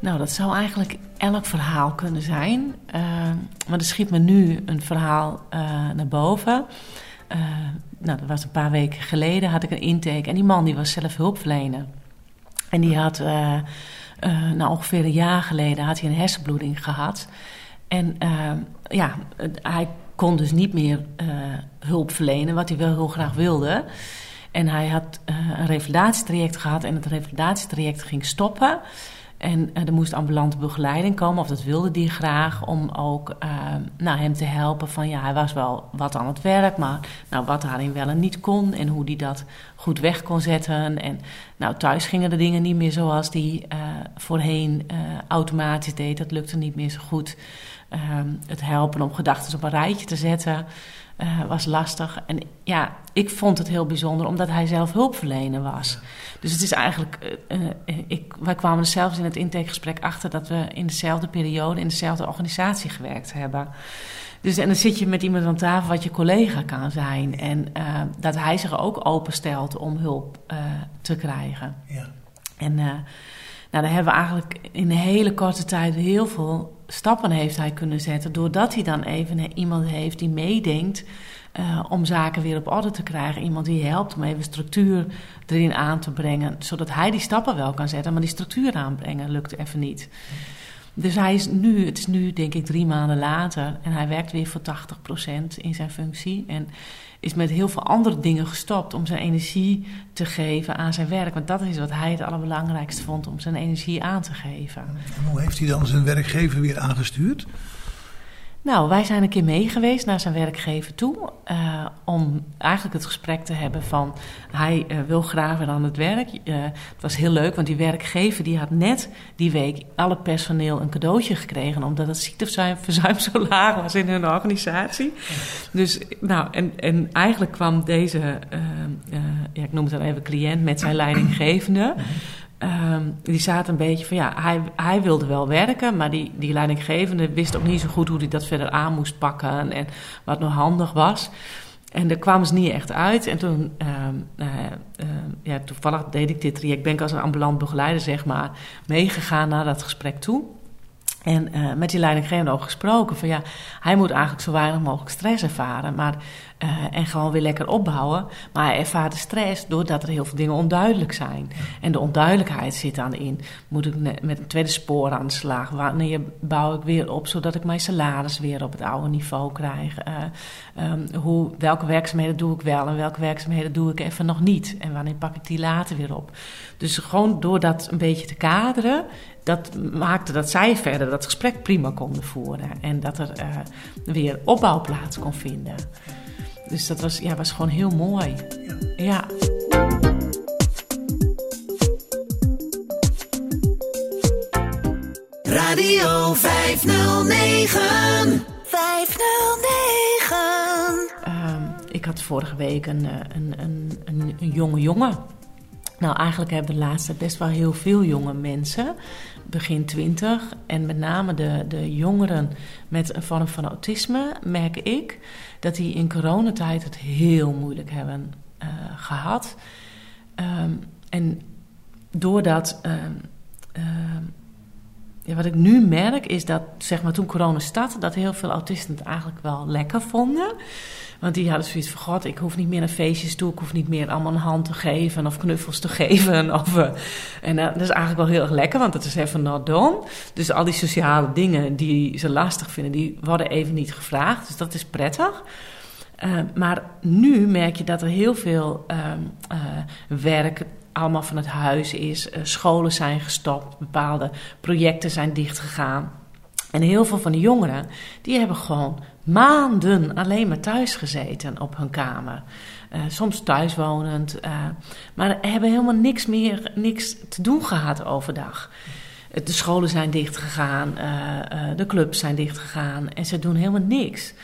[SPEAKER 3] Nou, dat zou eigenlijk elk verhaal kunnen zijn. Uh, maar er schiet me nu een verhaal uh, naar boven. Uh, nou, dat was een paar weken geleden, had ik een intake. En die man die was zelf hulpverlener. En die had, nou ongeveer een jaar geleden, had hij een hersenbloeding gehad. En uh, ja, hij kon dus niet meer uh, hulp verlenen, wat hij wel heel graag wilde. En hij had uh, een revalidatietraject gehad en het revalidatietraject ging stoppen. En er moest ambulante begeleiding komen, of dat wilde hij graag, om ook nou, hem te helpen. Van ja, hij was wel wat aan het werk, maar nou, wat daarin wel en niet kon en hoe hij dat goed weg kon zetten. En nou, thuis gingen de dingen niet meer zoals hij voorheen automatisch deed. Dat lukte niet meer zo goed. Ehm, het helpen om gedachten op een rijtje te zetten uh, was lastig. En ja, ik vond het heel bijzonder omdat hij zelf hulpverlener was. Dus het is eigenlijk. Uh, ik, wij kwamen er zelfs in het intakegesprek achter dat we in dezelfde periode in dezelfde organisatie gewerkt hebben. Dus en dan zit je met iemand aan tafel wat je collega kan zijn. En dat hij zich ook openstelt om hulp te krijgen. Ja. En nou, daar hebben we eigenlijk in een hele korte tijd heel veel stappen heeft hij kunnen zetten. Doordat hij dan even iemand heeft die meedenkt uh, om zaken weer op orde te krijgen. Iemand die helpt om even structuur erin aan te brengen. Zodat hij die stappen wel kan zetten, maar die structuur aanbrengen lukt even niet. Dus hij is nu, het is nu denk ik drie maanden later en hij werkt weer voor 80% in zijn functie. En is met heel veel andere dingen gestopt om zijn energie te geven aan zijn werk. Want dat is wat hij het allerbelangrijkste vond, om zijn energie aan te geven.
[SPEAKER 2] En hoe heeft hij dan zijn werkgever weer aangestuurd?
[SPEAKER 3] Nou, wij zijn een keer mee geweest naar zijn werkgever toe. Uh, om eigenlijk het gesprek te hebben van... hij uh, wil graag aan het werk. Uh, het was heel leuk, want die werkgever die had net die week... alle personeel een cadeautje gekregen... omdat het ziekteverzuim zo laag was in hun organisatie. Dus, nou, en, en eigenlijk kwam deze... ja, ik noem het dan even cliënt met zijn leidinggevende... Um, die zaten een beetje van ja, hij, hij wilde wel werken, maar die, die leidinggevende wist ook niet zo goed hoe hij dat verder aan moest pakken en wat nog handig was. En daar kwamen ze niet echt uit. En toen, um, uh, uh, ja, toevallig deed ik dit traject, ben ik als een ambulant begeleider, zeg maar, meegegaan naar dat gesprek toe. En uh, met die leidinggevende ook gesproken van ja, hij moet eigenlijk zo weinig mogelijk stress ervaren. Maar en gewoon weer lekker opbouwen. Maar hij ervaart de stress doordat er heel veel dingen onduidelijk zijn. En de onduidelijkheid zit dan in: moet ik met een tweede spoor aan de slag? Wanneer bouw ik weer op zodat ik mijn salaris weer op het oude niveau krijg? Um, hoe, welke werkzaamheden doe ik wel en welke werkzaamheden doe ik even nog niet? En wanneer pak ik die later weer op? Dus gewoon door dat een beetje te kaderen, dat maakte dat zij verder dat gesprek prima konden voeren. En dat er uh, weer opbouw plaats kon vinden. Dus dat was, ja, was gewoon heel mooi. ja. ja.
[SPEAKER 6] Radio 509.
[SPEAKER 3] 509. Uh, ik had vorige week een, eh, een, een, een, een jonge jongen. Nou, eigenlijk hebben de laatste best wel heel veel jonge mensen, begin twintig. En met name de, de jongeren met een vorm van autisme, merk ik dat die in coronatijd het heel moeilijk hebben uh, gehad. Um, en doordat. Uh, ja, wat ik nu merk is dat, zeg maar, toen corona startte, dat heel veel autisten het eigenlijk wel lekker vonden. Want die hadden zoiets van: God, ik hoef niet meer naar feestjes toe. Ik hoef niet meer allemaal een hand te geven of knuffels te <laughs> geven. Of, uh, en uh, dat is eigenlijk wel heel erg lekker, want dat is even not done. Dus al die sociale dingen die ze lastig vinden, die worden even niet gevraagd. Dus dat is prettig. Uh, maar nu merk je dat er heel veel ehm, werk allemaal van het huis is. scholen zijn gestopt, bepaalde projecten zijn dichtgegaan. En heel veel van de jongeren, die hebben gewoon maanden alleen maar thuis gezeten op hun kamer. Uh, soms thuiswonend. Uh, maar hebben helemaal niks meer niks te doen gehad overdag. De scholen zijn dichtgegaan, uh, de clubs zijn dichtgegaan en ze doen helemaal niks.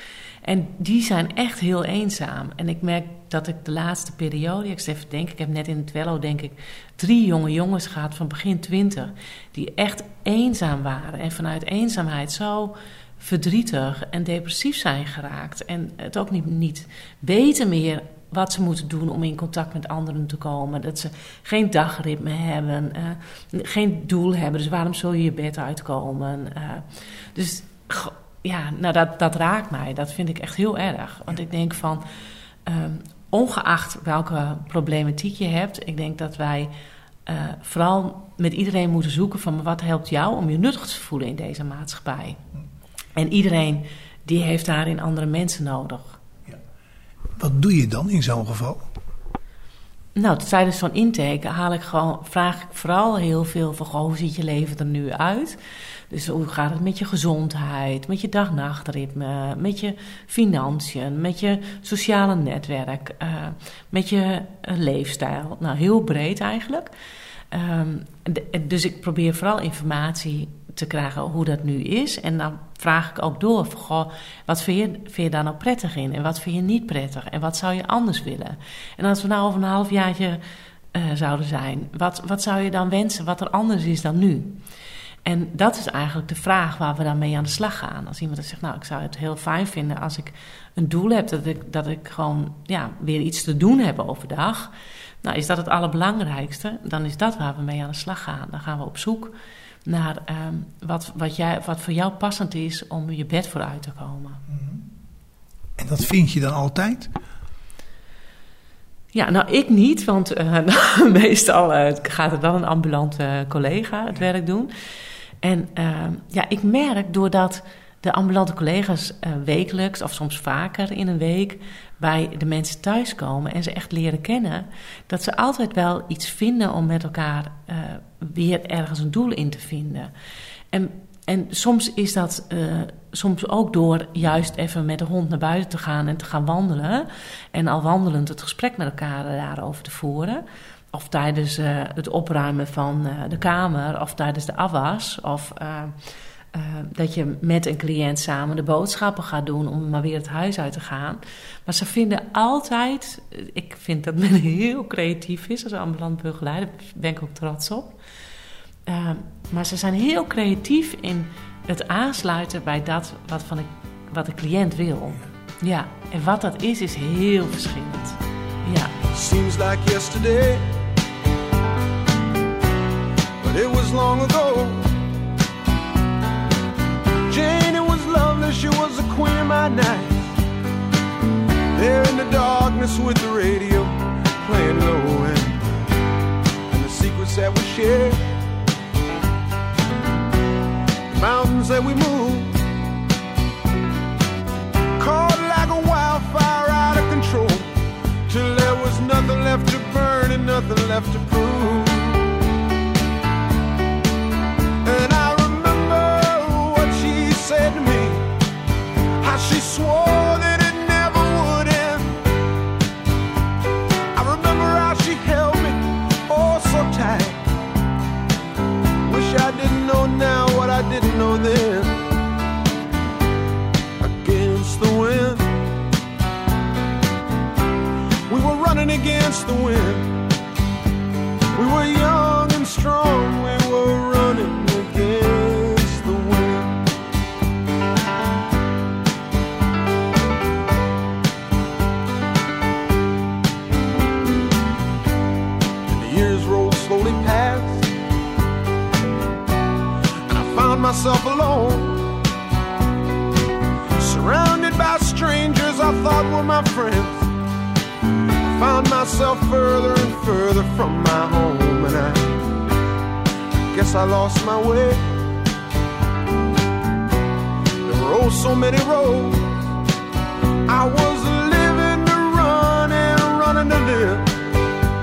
[SPEAKER 3] En die zijn echt heel eenzaam. En ik merk dat ik de laatste periode, ik even denk, ik heb net in het Wello denk ik drie jonge jongens gehad van begin twintig, die echt eenzaam waren en vanuit eenzaamheid zo verdrietig en depressief zijn geraakt. En het ook niet, niet weten meer wat ze moeten doen om in contact met anderen te komen. Dat ze geen dagritme hebben, uh, geen doel hebben. Dus waarom zul je je bed uitkomen? Uh, dus ja, nou dat, dat raakt mij. Dat vind ik echt heel erg. Want ik denk van, uh, ongeacht welke problematiek je hebt, ik denk dat wij uh, vooral met iedereen moeten zoeken van wat helpt jou om je nuttig te voelen in deze maatschappij. En iedereen die heeft daarin andere mensen nodig. Ja.
[SPEAKER 2] Wat doe je dan in zo'n geval?
[SPEAKER 3] Nou, tijdens zo'n intake haal ik gewoon, vraag ik vooral heel veel van hoe ziet je leven er nu uit? Dus hoe gaat het met je gezondheid, met je dag-nachtritme, met je financiën, met je sociale netwerk, uh, met je uh, leefstijl? Nou, heel breed eigenlijk. Um, dus ik probeer vooral informatie te krijgen hoe dat nu is. En dan vraag ik ook door: van, goh, wat vind je, vind je daar nou prettig in? En wat vind je niet prettig? En wat zou je anders willen? En als we nou over een halfjaartje uh, zouden zijn, wat, wat zou je dan wensen wat er anders is dan nu? En dat is eigenlijk de vraag waar we dan mee aan de slag gaan. Als iemand zegt, nou, ik zou het heel fijn vinden als ik een doel heb, dat ik, dat ik gewoon ja, weer iets te doen heb overdag. Nou, is dat het allerbelangrijkste? Dan is dat waar we mee aan de slag gaan. Dan gaan we op zoek naar um, wat, wat, jij, wat voor jou passend is om je bed vooruit te komen. Mhm.
[SPEAKER 2] En dat vind je dan altijd?
[SPEAKER 3] Ja, nou ik niet, want uh, <laughs> meestal uh, gaat er wel een ambulante collega het werk doen. En uh, ja, ik merk doordat de ambulante collega's uh, wekelijks of soms vaker in een week bij de mensen thuiskomen en ze echt leren kennen, dat ze altijd wel iets vinden om met elkaar uh, weer ergens een doel in te vinden. En, en soms is dat uh, soms ook door juist even met de hond naar buiten te gaan en te gaan wandelen. En al wandelend het gesprek met elkaar daarover te voeren. Of tijdens het opruimen van de kamer, of tijdens de afwas. Of uh, dat je met een cliënt samen de boodschappen gaat doen om maar weer het huis uit te gaan. Maar ze vinden altijd, ik vind dat men <laughs> heel creatief is als ambulant begeleider, daar ben ik ook trots op. Uh, maar ze zijn heel creatief in het aansluiten bij dat wat, van de, wat de cliënt wil. Ja, en wat dat is, is heel verschillend. Ja. Seems like yesterday, but it was long ago. Jane, it was lovely, she was the queen of my night. There in the
[SPEAKER 6] darkness with the radio playing low end. And the secrets that we share, the mountains that we move, caught like a wildfire out of control, till there was nothing left to burn and nothing left to prove. Said to me, how she swore that it never would end. I remember how she held me oh so tight. Wish I didn't know now what I didn't know then. Against the wind, we were running against the wind. We were myself alone, surrounded by strangers I thought were my friends I found myself further and further from my home, and I guess I lost my way. There were oh so many roads. I was living to run and running to live.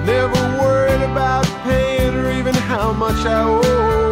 [SPEAKER 6] Never worried about paying or even how much I owe.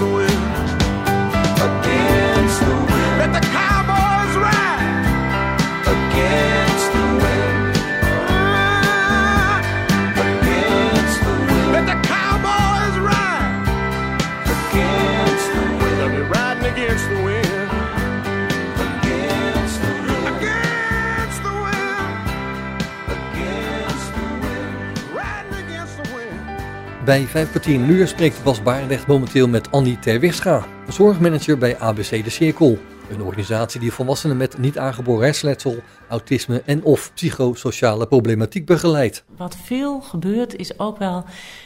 [SPEAKER 6] the wind.
[SPEAKER 4] Bij 5 kwartier nu spreekt Bas Barendrecht momenteel met Andy Terwisscha, zorgmanager bij ABC De Cirkel. Een organisatie die volwassenen met niet aangeboren hersenletsel, autisme en of psychosociale problematiek begeleidt.
[SPEAKER 3] Wat veel gebeurt is ook wel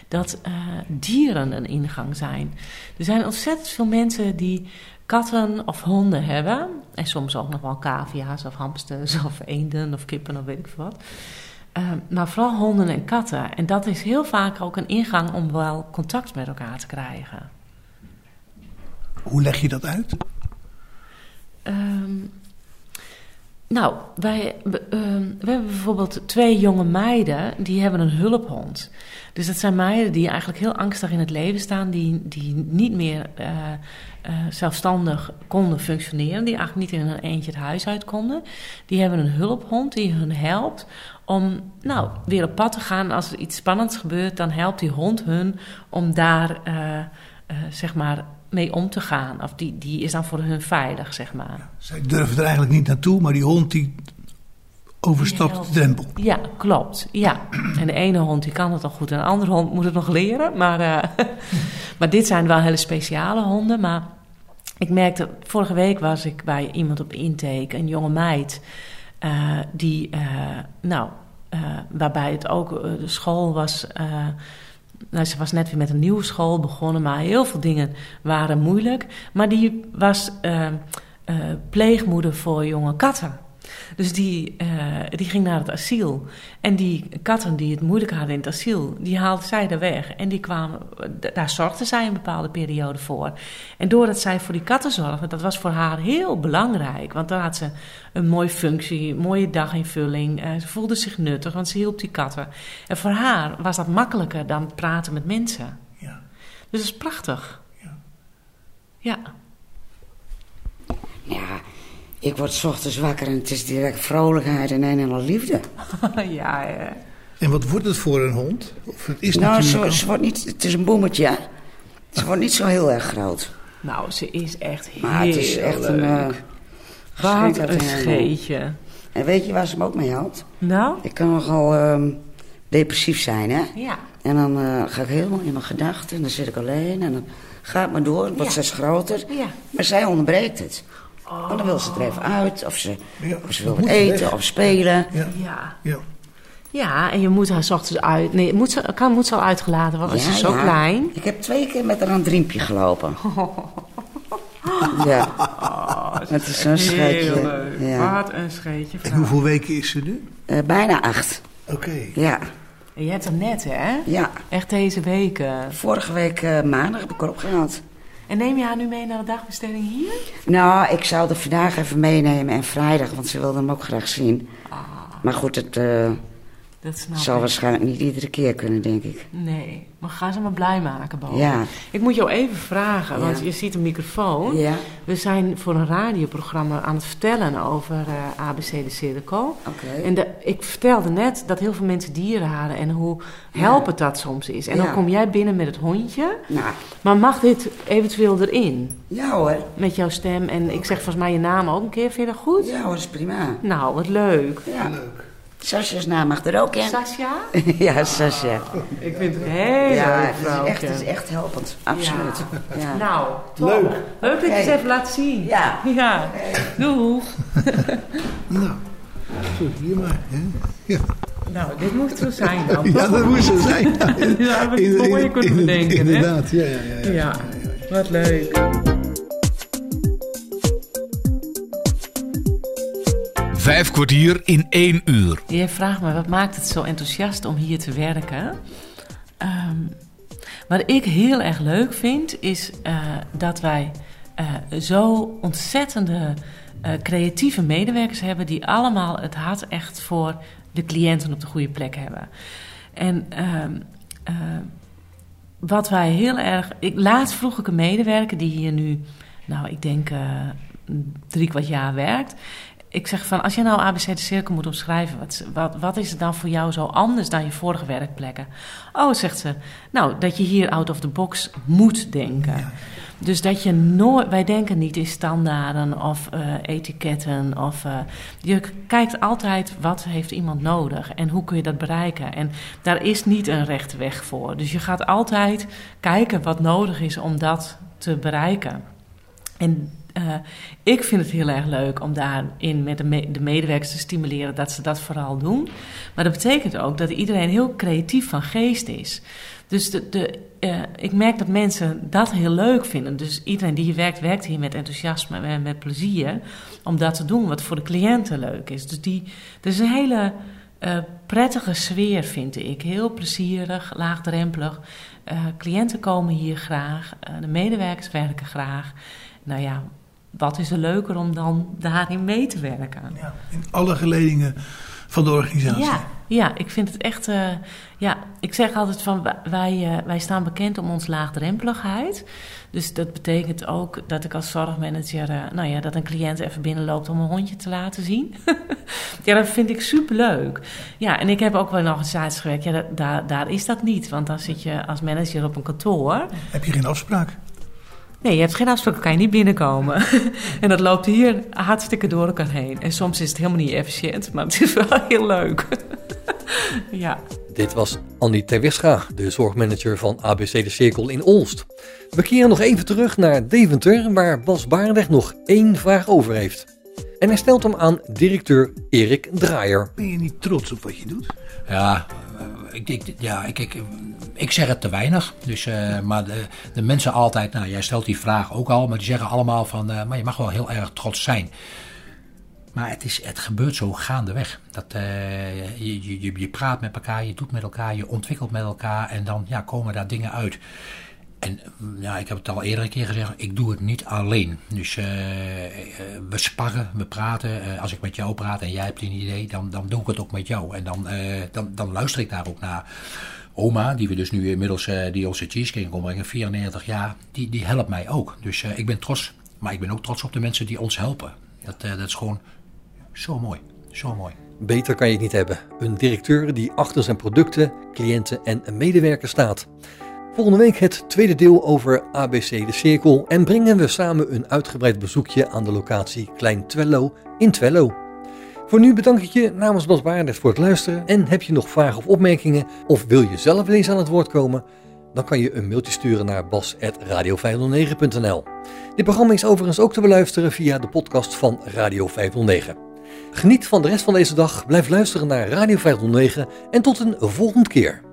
[SPEAKER 3] dat uh, dieren een ingang zijn. Er zijn ontzettend veel mensen die katten of honden hebben. En soms ook nog wel cavia's of hamsters of eenden of kippen of weet ik veel wat. Uh, maar vooral honden en katten. En dat is heel vaak ook een ingang om wel contact met elkaar te krijgen.
[SPEAKER 2] Hoe leg je dat uit?
[SPEAKER 3] Um, nou, wij, uh, we hebben bijvoorbeeld twee jonge meiden die hebben een hulphond. Dus dat zijn meiden die eigenlijk heel angstig in het leven staan, die, die niet meer uh, uh, zelfstandig konden functioneren, die eigenlijk niet in een eentje het huis uit konden. Die hebben een hulphond die hun helpt om nou, weer op pad te gaan. Als er iets spannends gebeurt, dan helpt die hond hun om daar zeg maar mee om te gaan. Of die, die is dan voor hun veilig, zeg maar. Ja,
[SPEAKER 2] zij durven er eigenlijk niet naartoe, maar die hond die overstapt de drempel.
[SPEAKER 3] Ja, klopt. Ja. En de ene hond die kan het al goed en de andere hond moet het nog leren. Maar, uh, <laughs> maar dit zijn wel hele speciale honden. Maar ik merkte, vorige week was ik bij iemand op intake, een jonge meid... Uh, die, uh, nou, waarbij het ook de school was nou, ze was net weer met een nieuwe school begonnen, maar heel veel dingen waren moeilijk. Maar die was pleegmoeder voor jonge katten. Dus die, uh, die ging naar het asiel. En die katten die het moeilijk hadden in het asiel, die haalde zij er weg. En die kwamen, daar zorgde zij een bepaalde periode voor. En doordat zij voor die katten zorgde, dat was voor haar heel belangrijk. Want dan had ze een mooie functie, een mooie daginvulling. Uh, ze voelde zich nuttig, want ze hielp die katten. En voor haar was dat makkelijker dan praten met mensen. Ja. Dus dat is prachtig. Ja.
[SPEAKER 7] Ja. Ja, ik word s ochtends wakker en het is direct vrolijkheid en een en al liefde. <laughs>
[SPEAKER 3] ja, ja.
[SPEAKER 2] En wat wordt het voor een hond? Of het is
[SPEAKER 7] nou, ze, ze, wordt niet, het is een boemetje. Ze wordt niet zo heel erg groot.
[SPEAKER 3] Nou, ze is echt heel
[SPEAKER 7] Maar het is echt een... Uh,
[SPEAKER 3] Wat een scheetje.
[SPEAKER 7] En weet je waar ze me ook mee helpt?
[SPEAKER 3] Nou?
[SPEAKER 7] Ik kan nogal um, depressief zijn, hè?
[SPEAKER 3] Ja.
[SPEAKER 7] En dan uh, ga ik helemaal in mijn gedachten en dan zit ik alleen en dan gaat het maar door. wordt ja. steeds groter.
[SPEAKER 3] Ja.
[SPEAKER 7] Maar zij onderbreekt het. Oh. dan wil ze er even uit, of ze, ja, of ze wil wat eten, weg. of spelen.
[SPEAKER 3] Ja. ja. ja. Ja, en je moet haar s ochtends uit. Nee, moet ze, kan, moet ze al uitgelaten worden, want ja, ze is zo klein.
[SPEAKER 7] Ik heb twee keer met haar aan een driempje gelopen. <laughs> Ja.
[SPEAKER 3] Oh, het is zo'n scheetje. Ja. Wat een scheetje.
[SPEAKER 2] En hoeveel weken is ze nu?
[SPEAKER 7] Uh, bijna acht.
[SPEAKER 2] Oké. Okay.
[SPEAKER 7] Ja.
[SPEAKER 3] En je hebt er net, hè?
[SPEAKER 7] Ja.
[SPEAKER 3] Echt deze weken.
[SPEAKER 7] Vorige week uh, maandag heb ik erop gehaald.
[SPEAKER 3] En neem je haar nu mee naar de dagbesteding hier?
[SPEAKER 7] Nou, ik zou er vandaag even meenemen en vrijdag, want ze wilde hem ook graag zien. Ah. Maar goed, het uh, dat zal ik. waarschijnlijk niet iedere keer kunnen, denk ik.
[SPEAKER 3] Nee, maar ga ze maar blij maken, Bo.
[SPEAKER 7] Ja.
[SPEAKER 3] Ik moet jou even vragen, want ja. je ziet een microfoon.
[SPEAKER 7] Ja.
[SPEAKER 3] We zijn voor een radioprogramma aan het vertellen over uh, ABC de Cirkel.
[SPEAKER 7] Okay.
[SPEAKER 3] En de, ik vertelde net dat heel veel mensen dieren halen en hoe helpend dat soms is. En dan kom jij binnen met het hondje.
[SPEAKER 7] Nou.
[SPEAKER 3] Maar mag dit eventueel erin?
[SPEAKER 7] Ja hoor.
[SPEAKER 3] Met jouw stem. En ik zeg volgens mij je naam ook een keer. Vind je dat goed?
[SPEAKER 7] Ja hoor, dat is prima.
[SPEAKER 3] Nou, wat leuk.
[SPEAKER 7] Ja, leuk. Sasja's naam mag er ook in.
[SPEAKER 3] Sasja? <laughs>
[SPEAKER 7] ja, Sasja.
[SPEAKER 3] Ik vind het heel
[SPEAKER 7] ja,
[SPEAKER 3] leuk.
[SPEAKER 7] Het is, echt, het is echt helpend. Absoluut. Ja.
[SPEAKER 3] Ja. Nou, top.
[SPEAKER 2] Leuk.
[SPEAKER 3] Leuk dat je het even laat zien.
[SPEAKER 7] Ja.
[SPEAKER 3] Ja. Doeg. <laughs>
[SPEAKER 2] nou, goed, hier maar. Hè? Ja.
[SPEAKER 3] Nou, dit moest zo zijn dan. <laughs>
[SPEAKER 2] ja, dat moest zo zijn.
[SPEAKER 3] Ja, we in, mooie kunnen bedenken,
[SPEAKER 2] Inderdaad, ja, ja, ja,
[SPEAKER 3] ja. Ja, wat leuk.
[SPEAKER 1] Vijf kwartier in één uur.
[SPEAKER 3] Je vraagt me, wat maakt het zo enthousiast om hier te werken? Um, wat ik heel erg leuk vind, is uh, dat wij uh, zo ontzettende uh, creatieve medewerkers hebben... die allemaal het hart echt voor de cliënten op de goede plek hebben. En wat wij heel erg... Ik, laatst vroeg ik een medewerker die hier nu, nou ik denk drie kwart jaar werkt ik zeg van, als je nou ABC de cirkel moet omschrijven, wat, wat, wat is het dan voor jou zo anders dan je vorige werkplekken? Oh, zegt ze, nou, dat je hier out of the box moet denken. Ja. Dus dat je nooit, wij denken niet in standaarden of uh, etiketten. Of, uh, je kijkt altijd wat heeft iemand nodig en hoe kun je dat bereiken. En daar is niet een rechte weg voor. Dus je gaat altijd kijken wat nodig is om dat te bereiken. En Uh, ik vind het heel erg leuk om daarin met de, me de, medewerkers te stimuleren dat ze dat vooral doen. Maar dat betekent ook dat iedereen heel creatief van geest is. Dus de, de, uh, ik merk dat mensen dat heel leuk vinden. Dus iedereen die hier werkt, werkt hier met enthousiasme en met plezier. Om dat te doen wat voor de cliënten leuk is. Dus die, er is een hele uh, prettige sfeer, vind ik. Heel plezierig, laagdrempelig. Cliënten komen hier graag, de medewerkers werken graag. Nou ja, wat is er leuker om dan daarin mee te werken?
[SPEAKER 2] Ja, in alle geledingen van de organisatie.
[SPEAKER 3] Ja, ja ik vind het echt. Uh, ja, ik zeg altijd van wij, wij staan bekend om onze laagdrempeligheid. Dus dat betekent ook dat ik als zorgmanager, uh, nou ja, dat een cliënt even binnenloopt om een hondje te laten zien. <laughs> ja, dat vind ik superleuk. Ja, en ik heb ook wel in organisaties gewerkt. Ja, dat, daar, daar is dat niet. Want dan zit je als manager op een kantoor.
[SPEAKER 2] Heb je geen afspraak?
[SPEAKER 3] Nee, je hebt geen afspraak, kan je niet binnenkomen. <laughs> en dat loopt hier hartstikke door elkaar heen. En soms is het helemaal niet efficiënt, maar het is wel <laughs> heel leuk. <laughs> ja.
[SPEAKER 4] Dit was Andy Terwisga, de zorgmanager van ABC De Cirkel in Olst. We keren nog even terug naar Deventer, waar Bas Barendrecht nog één vraag over heeft. En hij stelt hem aan directeur Erik Draaier.
[SPEAKER 2] Ben je niet trots op wat je doet?
[SPEAKER 5] Ja, ik, ik, ja, ik, ik, ik zeg het te weinig. Dus, uh, maar de, de, mensen altijd, nou jij stelt die vraag ook al, maar die zeggen allemaal van, uh, maar je mag wel heel erg trots zijn. Maar het, is, het gebeurt zo gaandeweg. Dat, uh, je, je, je praat met elkaar, je doet met elkaar, je ontwikkelt met elkaar en dan ja, komen daar dingen uit. En ja, ik heb het al eerder een keer gezegd, ik doe het niet alleen. Dus uh, we sparren, we praten. Uh, als ik met jou praat en jij hebt een idee, dan, dan doe ik het ook met jou. En dan, dan, dan luister ik daar ook naar. Oma, die we dus nu inmiddels die onze cheesecake kon brengen, 94 jaar, die, die helpt mij ook. Dus ik ben trots, maar ik ben ook trots op de mensen die ons helpen. Dat, dat is gewoon zo mooi, zo mooi.
[SPEAKER 4] Beter kan je het niet hebben. Een directeur die achter zijn producten, cliënten en medewerkers staat. Volgende week het tweede deel over ABC de Cirkel en brengen we samen een uitgebreid bezoekje aan de locatie Klein Twello in Twello. Voor nu bedank ik je namens Bas Baardes voor het luisteren en heb je nog vragen of opmerkingen of wil je zelf eens aan het woord komen? Dan kan je een mailtje sturen naar bas.radio509.nl Dit programma is overigens ook te beluisteren via de podcast van Radio 509. Geniet van de rest van deze dag, blijf luisteren naar Radio 509 en tot een volgende keer.